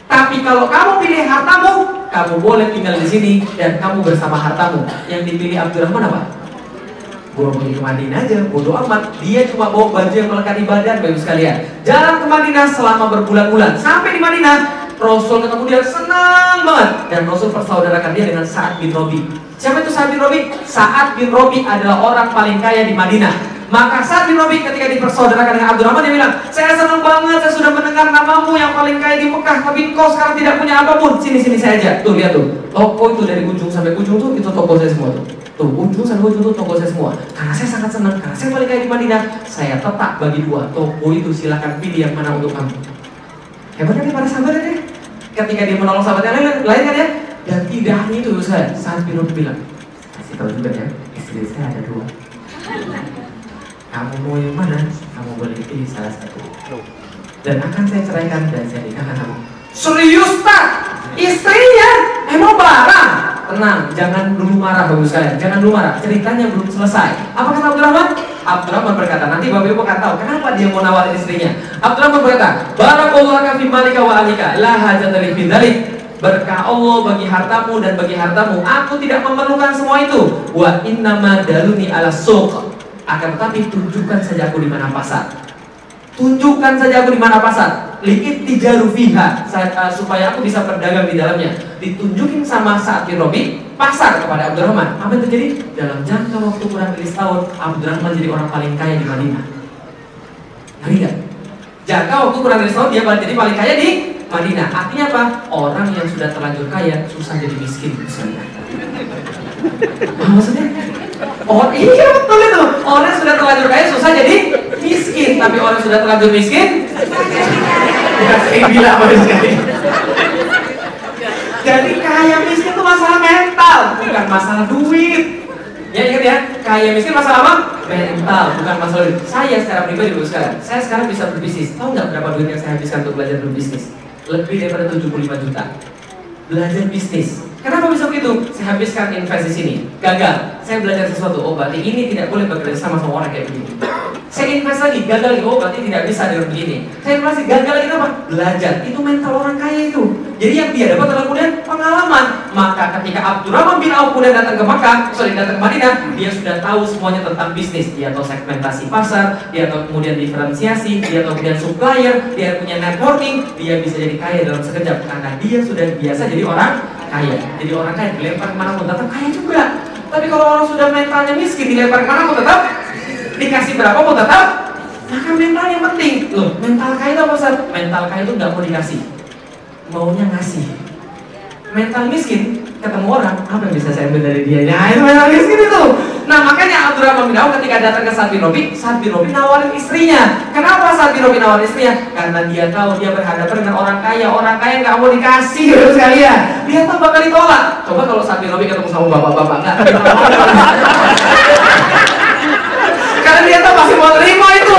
D: Tapi kalau kamu pilih hartamu, kamu boleh tinggal di sini dan kamu bersama hartamu. Yang dipilih Abdurrahman apa? Gua pergi ke Madinah aja, bodoh amat. Dia cuma bawa baju yang melekat di badan, bapak sekalian. Jalan ke Madinah selama berbulan-bulan. Sampai di Madinah, Rasul ketemu dia senang banget. Dan Rasul persaudarakan dia dengan Sa'ad bin Robi. Siapa itu Sa'ad bin Robi? Sa'ad bin Robi adalah orang paling kaya di Madinah. Maka Sa'ad bin Robi ketika dipersaudarakan dengan Abdurrahman dia bilang, saya senang banget, saya sudah mendengar namamu yang paling kaya di Mekah, tapi kau sekarang tidak punya apa pun. Sini sini saya aja. Tuh lihat tuh, toko itu dari ujung sampai ujung tuh itu toko saya semua tuh. Tuh ujung sampai ujung tuh toko saya semua. Karena saya sangat senang, karena saya paling kaya di Madinah, saya tetap bagi dua toko itu silahkan pilih yang mana untuk kamu. Hebat kan para sahabat? Ketika dia menolong sahabat yang lain, lain kan ya? Dan tidak hanya itu saya, saat bin Robi bilang, kasih tahu juga ya, istri saya ada dua kamu mau yang mana? Kamu boleh pilih salah satu. Dan akan saya ceraikan dan saya nikahkan kamu. Serius tak? Istrinya? Emang barang? Tenang, jangan dulu marah bagus sekalian. Jangan dulu marah. Ceritanya belum selesai. Apa kata Abdurrahman? Abdurrahman berkata, nanti Bapak Ibu akan tahu kenapa dia mau nawarin istrinya. Abdurrahman berkata, Barakallahu fi malika wa alika, la hajata li. Berkah Allah bagi hartamu dan bagi hartamu. Aku tidak memerlukan semua itu. Wa innama daluni ala suq akan tetapi tunjukkan saja aku di mana pasar. Tunjukkan saja aku di mana pasar. Liit tijaru fiha uh, supaya aku bisa berdagang di dalamnya. Ditunjukin sama saat Robi pasar kepada Abdurrahman. Apa yang terjadi? Dalam jangka waktu kurang dari setahun, Abdurrahman jadi orang paling kaya di Madinah. Ngeri gak? Jangka waktu kurang dari setahun dia jadi paling kaya di Madinah. Artinya apa? Orang yang sudah terlanjur kaya susah jadi miskin misalnya. Maksudnya Oh iya betul itu. Orang sudah terlanjur kaya susah jadi miskin, tapi orang sudah terlanjur miskin dikasih gila sekali. Jadi kaya miskin itu masalah mental, bukan masalah duit. Ya ingat ya, kaya miskin masalah apa? Mental, bukan masalah duit. Saya secara pribadi dulu sekarang, saya sekarang bisa berbisnis. Tahu nggak berapa duit yang saya habiskan untuk belajar berbisnis? Lebih daripada 75 juta. Belajar bisnis, Kenapa bisa begitu? Saya habiskan investasi sini, gagal. Saya belajar sesuatu. Oh, berarti ini tidak boleh bekerja sama sama orang kayak begini. Saya invest lagi, gagal. Oh, berarti tidak bisa dengan begini. Saya investasi, gagal lagi apa? Belajar. Itu mental orang kaya itu. Jadi yang dia dapat adalah kemudian pengalaman. Maka ketika Abdurrahman bin Auf kemudian datang ke Makkah, sorry datang ke Madinah, dia sudah tahu semuanya tentang bisnis. Dia tahu segmentasi pasar, dia tahu kemudian diferensiasi, dia tahu kemudian supplier, dia punya networking, dia bisa jadi kaya dalam sekejap karena dia sudah biasa jadi orang kaya. Jadi orang kaya dilempar ke mana pun tetap kaya juga. Tapi kalau orang sudah mentalnya miskin dilempar ke mana pun tetap? Dikasih berapa pun tetap? Maka mental yang penting. Loh mental kaya itu apa mental kaya itu nggak mau dikasih. Maunya ngasih mental miskin ketemu orang apa yang bisa saya ambil dari dia? Ya itu mental miskin itu. Nah makanya Abdurrahman bin Auf ketika datang ke Robi Sa'ad bin Robi nawarin istrinya. Kenapa Sa'ad bin Robi nawarin istrinya? Karena dia tahu dia berhadapan dengan orang kaya. Orang kaya nggak mau dikasih gitu sekalian dia tahu bakal ditolak. Coba kalau Sa'ad bin Robi ketemu sama bapak-bapak nggak? Karena dia tahu pasti mau terima itu?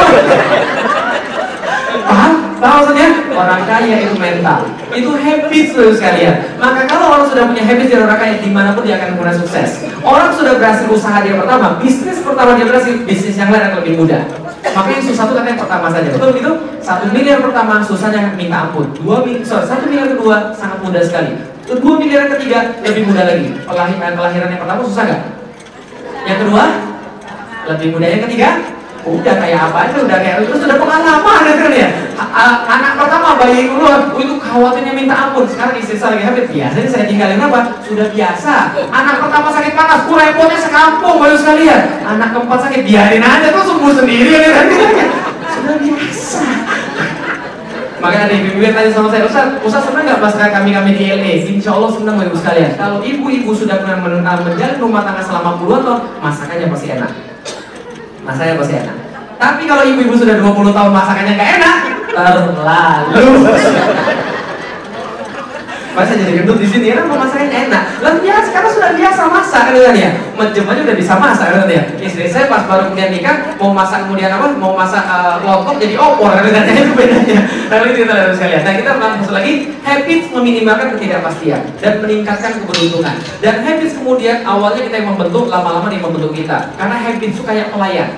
D: Maksudnya? Orang kaya itu mental Itu habit loh sekalian Maka kalau orang sudah punya habit jadi orang kaya Di mana pun dia akan mulai sukses Orang sudah berhasil usaha dia pertama Bisnis pertama dia berhasil Bisnis yang lain akan lebih mudah Maka yang susah itu katanya pertama saja Betul gitu? Satu miliar pertama susahnya minta ampun Dua miliar, sorry, satu miliar kedua sangat mudah sekali Dua miliar ketiga lebih mudah lagi Pelahiran, kelahiran yang pertama susah gak? Yang kedua, lebih muda. Yang ketiga, udah kayak apa aja, udah kayak itu sudah pengalaman ya kan ya. Anak pertama bayi oh, itu khawatirnya minta ampun. Sekarang istri saya lagi hamil, biasanya saya tinggalin apa? Sudah biasa. Anak pertama sakit panas, ku repotnya sekampung baru sekalian. Anak keempat sakit, biarin aja tuh sembuh sendiri ya kan? Sudah biasa. Makanya ada ibu-ibu yang tanya sama saya, Ustaz, Ustaz senang nggak masakan kami-kami di LA? Insya Allah senang Ibu sekalian. Kalau ibu-ibu sudah pernah uh, menjalin rumah tangga selama puluhan tahun, masakannya pasti enak. Masakannya pasti enak. Tapi kalau ibu-ibu sudah 20 tahun masakannya nggak enak, terlalu. Masa jadi gendut di sini, kenapa masaknya enak? Lah biasa, karena sudah biasa masak kan kan ya. Mejem udah bisa masak kan ya. Istri saya pas baru kemudian nikah, mau masak kemudian apa? Mau masak uh, lontong jadi opor kan katanya itu bedanya. Lalu itu sekalian. Nah kita bahas lagi, habits meminimalkan ketidakpastian dan meningkatkan keberuntungan. Dan habits kemudian awalnya kita yang membentuk, lama-lama dia membentuk kita. Karena habits itu kayak pelayan.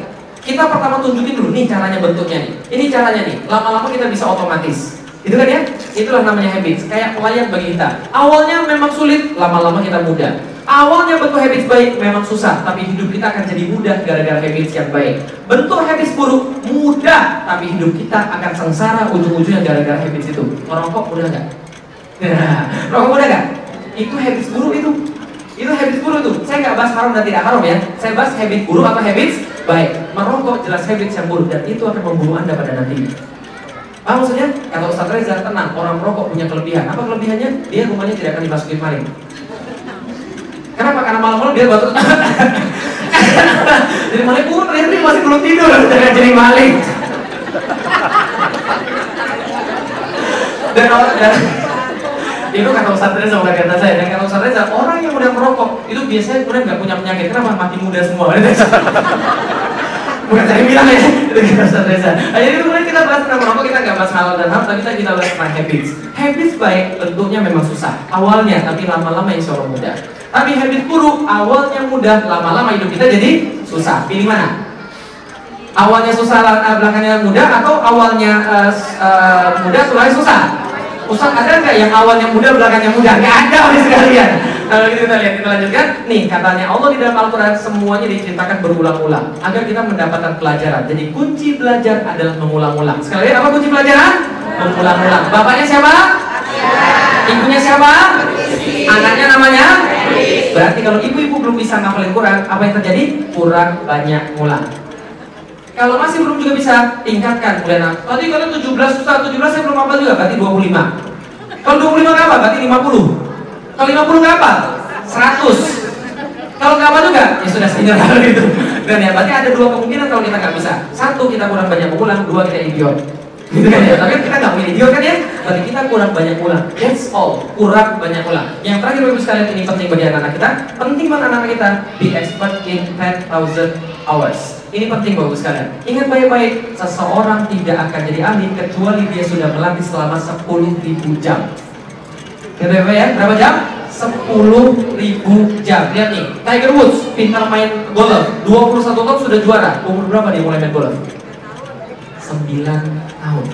D: Kita pertama tunjukin dulu nih caranya bentuknya nih. Ini caranya nih. Lama-lama kita bisa otomatis. Itu kan ya? Itulah namanya habits. Kayak pelayan bagi kita. Awalnya memang sulit, lama-lama kita mudah. Awalnya bentuk habits baik memang susah, tapi hidup kita akan jadi mudah gara-gara habits yang baik. Bentuk habits buruk mudah, tapi hidup kita akan sengsara ujung-ujungnya gara-gara habits itu. Merokok mudah nggak? Rokok mudah nggak? Itu habits buruk itu. Itu habits buruk itu. Saya nggak bahas haram dan tidak haram ya. Saya bahas habit buruk atau habits baik. Merokok jelas habits yang buruk dan itu akan membunuh anda pada nantinya. Apa maksudnya? Kata Ustaz Reza, tenang, orang merokok punya kelebihan. Apa kelebihannya? Dia rumahnya tidak akan dimasukin maling. Kenapa? Karena malam-malam dia batuk. jadi maling pun ternyata masih belum tidur, jangan jadi maling. dan dan itu kata Ustaz Reza bukan kata saya. Dan kata Ustaz Reza orang yang udah merokok itu biasanya kemudian nggak punya penyakit. Kenapa? Mati muda semua. Bukan saya bilang ya. Itu kata Ustaz Reza. Nah, jadi kemudian kita bahas tentang merokok kita nggak bahas halal dan haram tapi kita kita bahas tentang habits. Habits baik bentuknya memang susah awalnya tapi lama-lama insya Allah mudah tapi habit buruk awalnya mudah lama-lama hidup kita jadi susah pilih mana awalnya susah belakangnya mudah atau awalnya uh, uh, mudah setelahnya susah Ustaz ada nggak yang awalnya mudah belakangnya mudah? Nggak ada oleh sekalian. Kalau gitu kita lihat kita lanjutkan. Nih katanya Allah di dalam Al-Quran semuanya diceritakan berulang-ulang agar kita mendapatkan pelajaran. Jadi kunci belajar adalah mengulang-ulang. Sekali lagi apa kunci pelajaran? Mengulang-ulang. Bapaknya siapa? Ibunya siapa? Anaknya namanya? Berarti kalau ibu-ibu belum bisa ngapalin Quran, apa yang terjadi? Kurang banyak ngulang. Kalau masih belum juga bisa, tingkatkan kemudian Tadi kalian 17, susah 17 saya belum hafal juga, berarti 25 Kalau 25 nggak apa? Berarti 50 Kalau 50 nggak apa? 100 Kalau nggak apa juga, ya sudah saya nyerah gitu Dan ya, berarti ada dua kemungkinan kalau kita nggak bisa Satu, kita kurang banyak mengulang Dua, kita idiot gitu kan ya, tapi kita nggak punya idiot kan ya Berarti kita kurang banyak ulang That's all, kurang banyak ulang Yang terakhir Bapak sekalian ini penting bagi anak-anak kita Penting buat anak-anak kita Be expert in 10,000 hours ini penting Bapak sekalian. Ingat baik-baik, seseorang tidak akan jadi ahli kecuali dia sudah melatih selama 10.000 jam. Gitu ya, ya? Berapa jam? 10.000 jam. Lihat nih, Tiger Woods pintar main golf, 21 tahun sudah juara. Umur berapa dia mulai main golf? 9 tahun.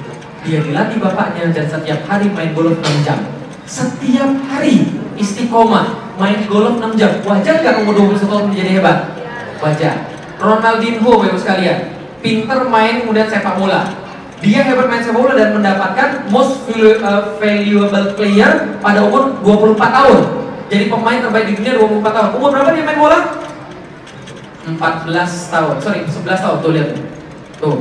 D: Dia dilatih bapaknya dan setiap hari main golf 6 jam. Setiap hari istiqomah main golf 6 jam. Wajar nggak umur 21 tahun menjadi hebat? Wajar. Ronaldinho Bapak sekalian pinter main kemudian sepak bola dia hebat main sepak bola dan mendapatkan most uh, valuable player pada umur 24 tahun jadi pemain terbaik di dunia 24 tahun umur berapa dia main bola? 14 tahun sorry 11 tahun tuh lihat tuh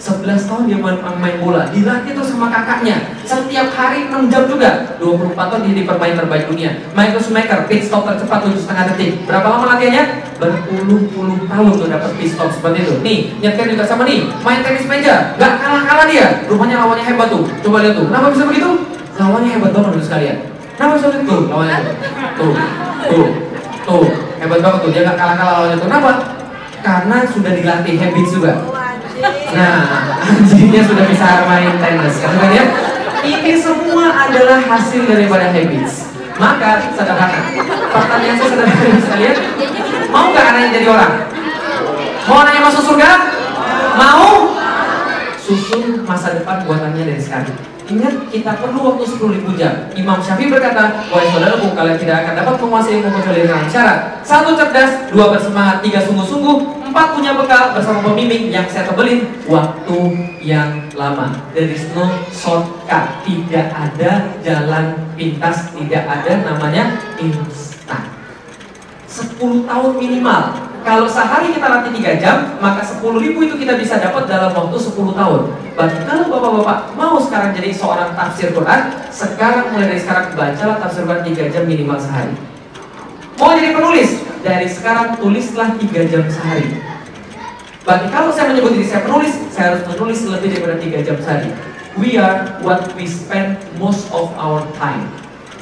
D: 11 tahun dia main, main bola. Dilatih tuh sama kakaknya. Setiap hari 6 jam juga. 24 tahun dia pemain terbaik dunia. Michael Schumacher pit stop tercepat 7 setengah detik. Berapa lama latihannya? berpuluh-puluh tahun tuh dapat pit stop seperti itu. Nih nyetir juga sama nih. Main tenis meja. Gak kalah-kalah dia. Rumahnya lawannya hebat tuh. Coba lihat tuh. Kenapa bisa begitu? lawannya hebat banget sekalian. Kenapa bisa begitu? tuh lawannya tuh tuh tuh tuh. Hebat banget tuh. Dia gak kalah-kalah lawannya tuh. Kenapa? karena sudah dilatih habits juga Nah, anjingnya sudah bisa main tenis, kan ya? Ini semua adalah hasil daripada habits. Maka sederhana. Pertanyaan saya sederhana sekalian. Mau nggak anaknya jadi orang? Mau anaknya masuk surga? Mau? Susun masa depan buatannya dari sekarang. Ingat, kita perlu waktu 10 ribu jam. Imam Syafi'i berkata, Wahai saudaraku, kalian tidak akan dapat menguasai ilmu kecuali dengan syarat. Satu cerdas, dua bersemangat, tiga sungguh-sungguh, empat punya bekal bersama pembimbing yang saya tebelin waktu yang lama. There is no shortcut, tidak ada jalan pintas, tidak ada namanya instan. 10 tahun minimal. Kalau sehari kita latih 3 jam, maka 10 ribu itu kita bisa dapat dalam waktu 10 tahun. Berarti kalau bapak-bapak mau sekarang jadi seorang tafsir Quran, sekarang mulai dari sekarang bacalah tafsir Quran 3 jam minimal sehari. Mau jadi penulis, dari sekarang tulislah 3 jam sehari. Berarti kalau saya menyebut diri saya penulis, saya harus menulis lebih daripada 3 jam sehari. We are what we spend most of our time.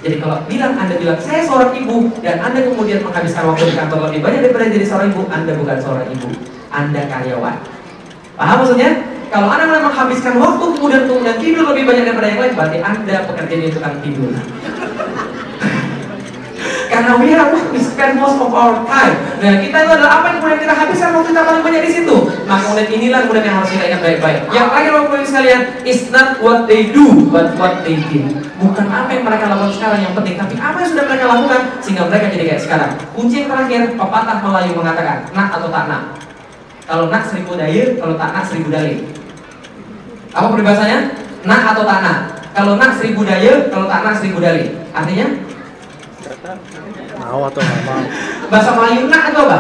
D: Jadi kalau bilang Anda bilang saya seorang ibu dan Anda kemudian menghabiskan waktu di kantor lebih banyak daripada jadi seorang ibu, Anda bukan seorang ibu, Anda karyawan. Paham maksudnya? Kalau Anda mulai menghabiskan waktu kemudian kemudian tidur lebih banyak daripada yang lain, berarti Anda pekerja di tukang tidur. Karena we are we spend most of our time. Nah, kita itu adalah apa yang kemudian kita habiskan waktu kita paling banyak di situ. Maka kemudian inilah kemudian yang harus kita ingat baik-baik. Yang terakhir Bapak Ibu sekalian, is not what they do, but what they did. Bukan apa yang mereka lakukan sekarang yang penting, tapi apa yang sudah mereka lakukan sehingga mereka jadi kayak sekarang. Kunci yang terakhir, pepatah Melayu mengatakan, nak atau tak nak. Kalau nak seribu daya, kalau tak nak seribu dalil. Apa peribahasanya? Nak atau tak nak. Kalau nak seribu daya, kalau tak nak seribu dalil. Artinya,
G: Mau atau nggak mau?
D: bahasa Melayu nak atau apa?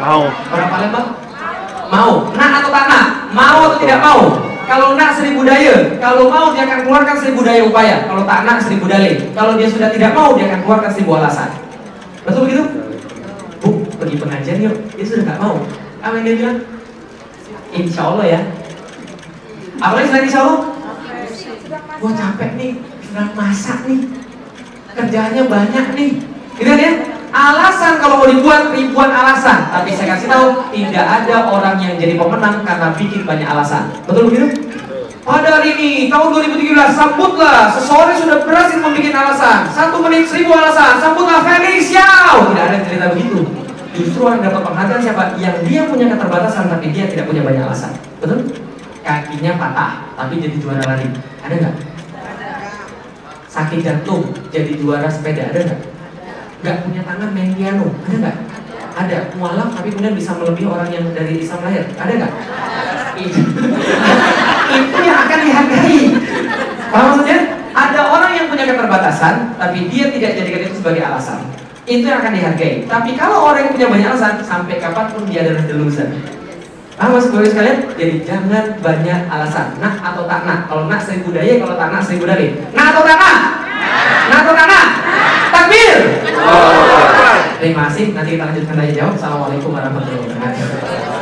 G: Mau.
D: Orang Palembang? Mau. Nak atau tak nak? Mau atau tidak mau? Kalau nak seribu daya, kalau mau dia akan keluarkan seribu daya upaya. Kalau tak nak seribu dalil. Kalau dia sudah tidak mau, dia akan keluarkan seribu alasan. Betul begitu? Bu, pergi pengajian yuk. Dia sudah nggak mau. Apa yang dia bilang? Insya Allah ya. Apalagi selain insya Allah? Gua capek nih, sedang masak nih. Kerjaannya banyak nih. Gitu ya? Alasan kalau mau dibuat ribuan alasan, tapi saya kasih tahu tidak ada orang yang jadi pemenang karena bikin banyak alasan. Betul begitu? Pada hari ini, tahun 2017, sambutlah seseorang sudah berhasil membuat alasan. Satu menit seribu alasan, sambutlah Felix Yao. Tidak ada cerita begitu. Justru yang dapat penghargaan siapa? Yang dia punya keterbatasan tapi dia tidak punya banyak alasan. Betul? Kakinya patah tapi jadi juara lari. Ada nggak? Sakit jantung jadi juara sepeda. Ada nggak? Nggak punya tangan main piano. Ada nggak? Ada. Mualaf tapi kemudian bisa melebihi orang yang dari Islam lahir. Ada nggak? Itu. itu yang akan dihargai. Paham maksudnya? Ada orang yang punya keterbatasan, tapi dia tidak jadikan itu sebagai alasan. Itu yang akan dihargai. Tapi kalau orang yang punya banyak alasan, sampai kapan pun dia adalah delusion. Paham maksud gue sekalian? Jadi jangan banyak alasan. Nak atau tak nak. Kalau nak seribu daya, kalau tak nak seribu dalil. Nak atau tak nak? Nak atau tak nak? Takbir! Terima kasih. Nanti kita lanjutkan tanya jawab. Assalamualaikum warahmatullahi wabarakatuh.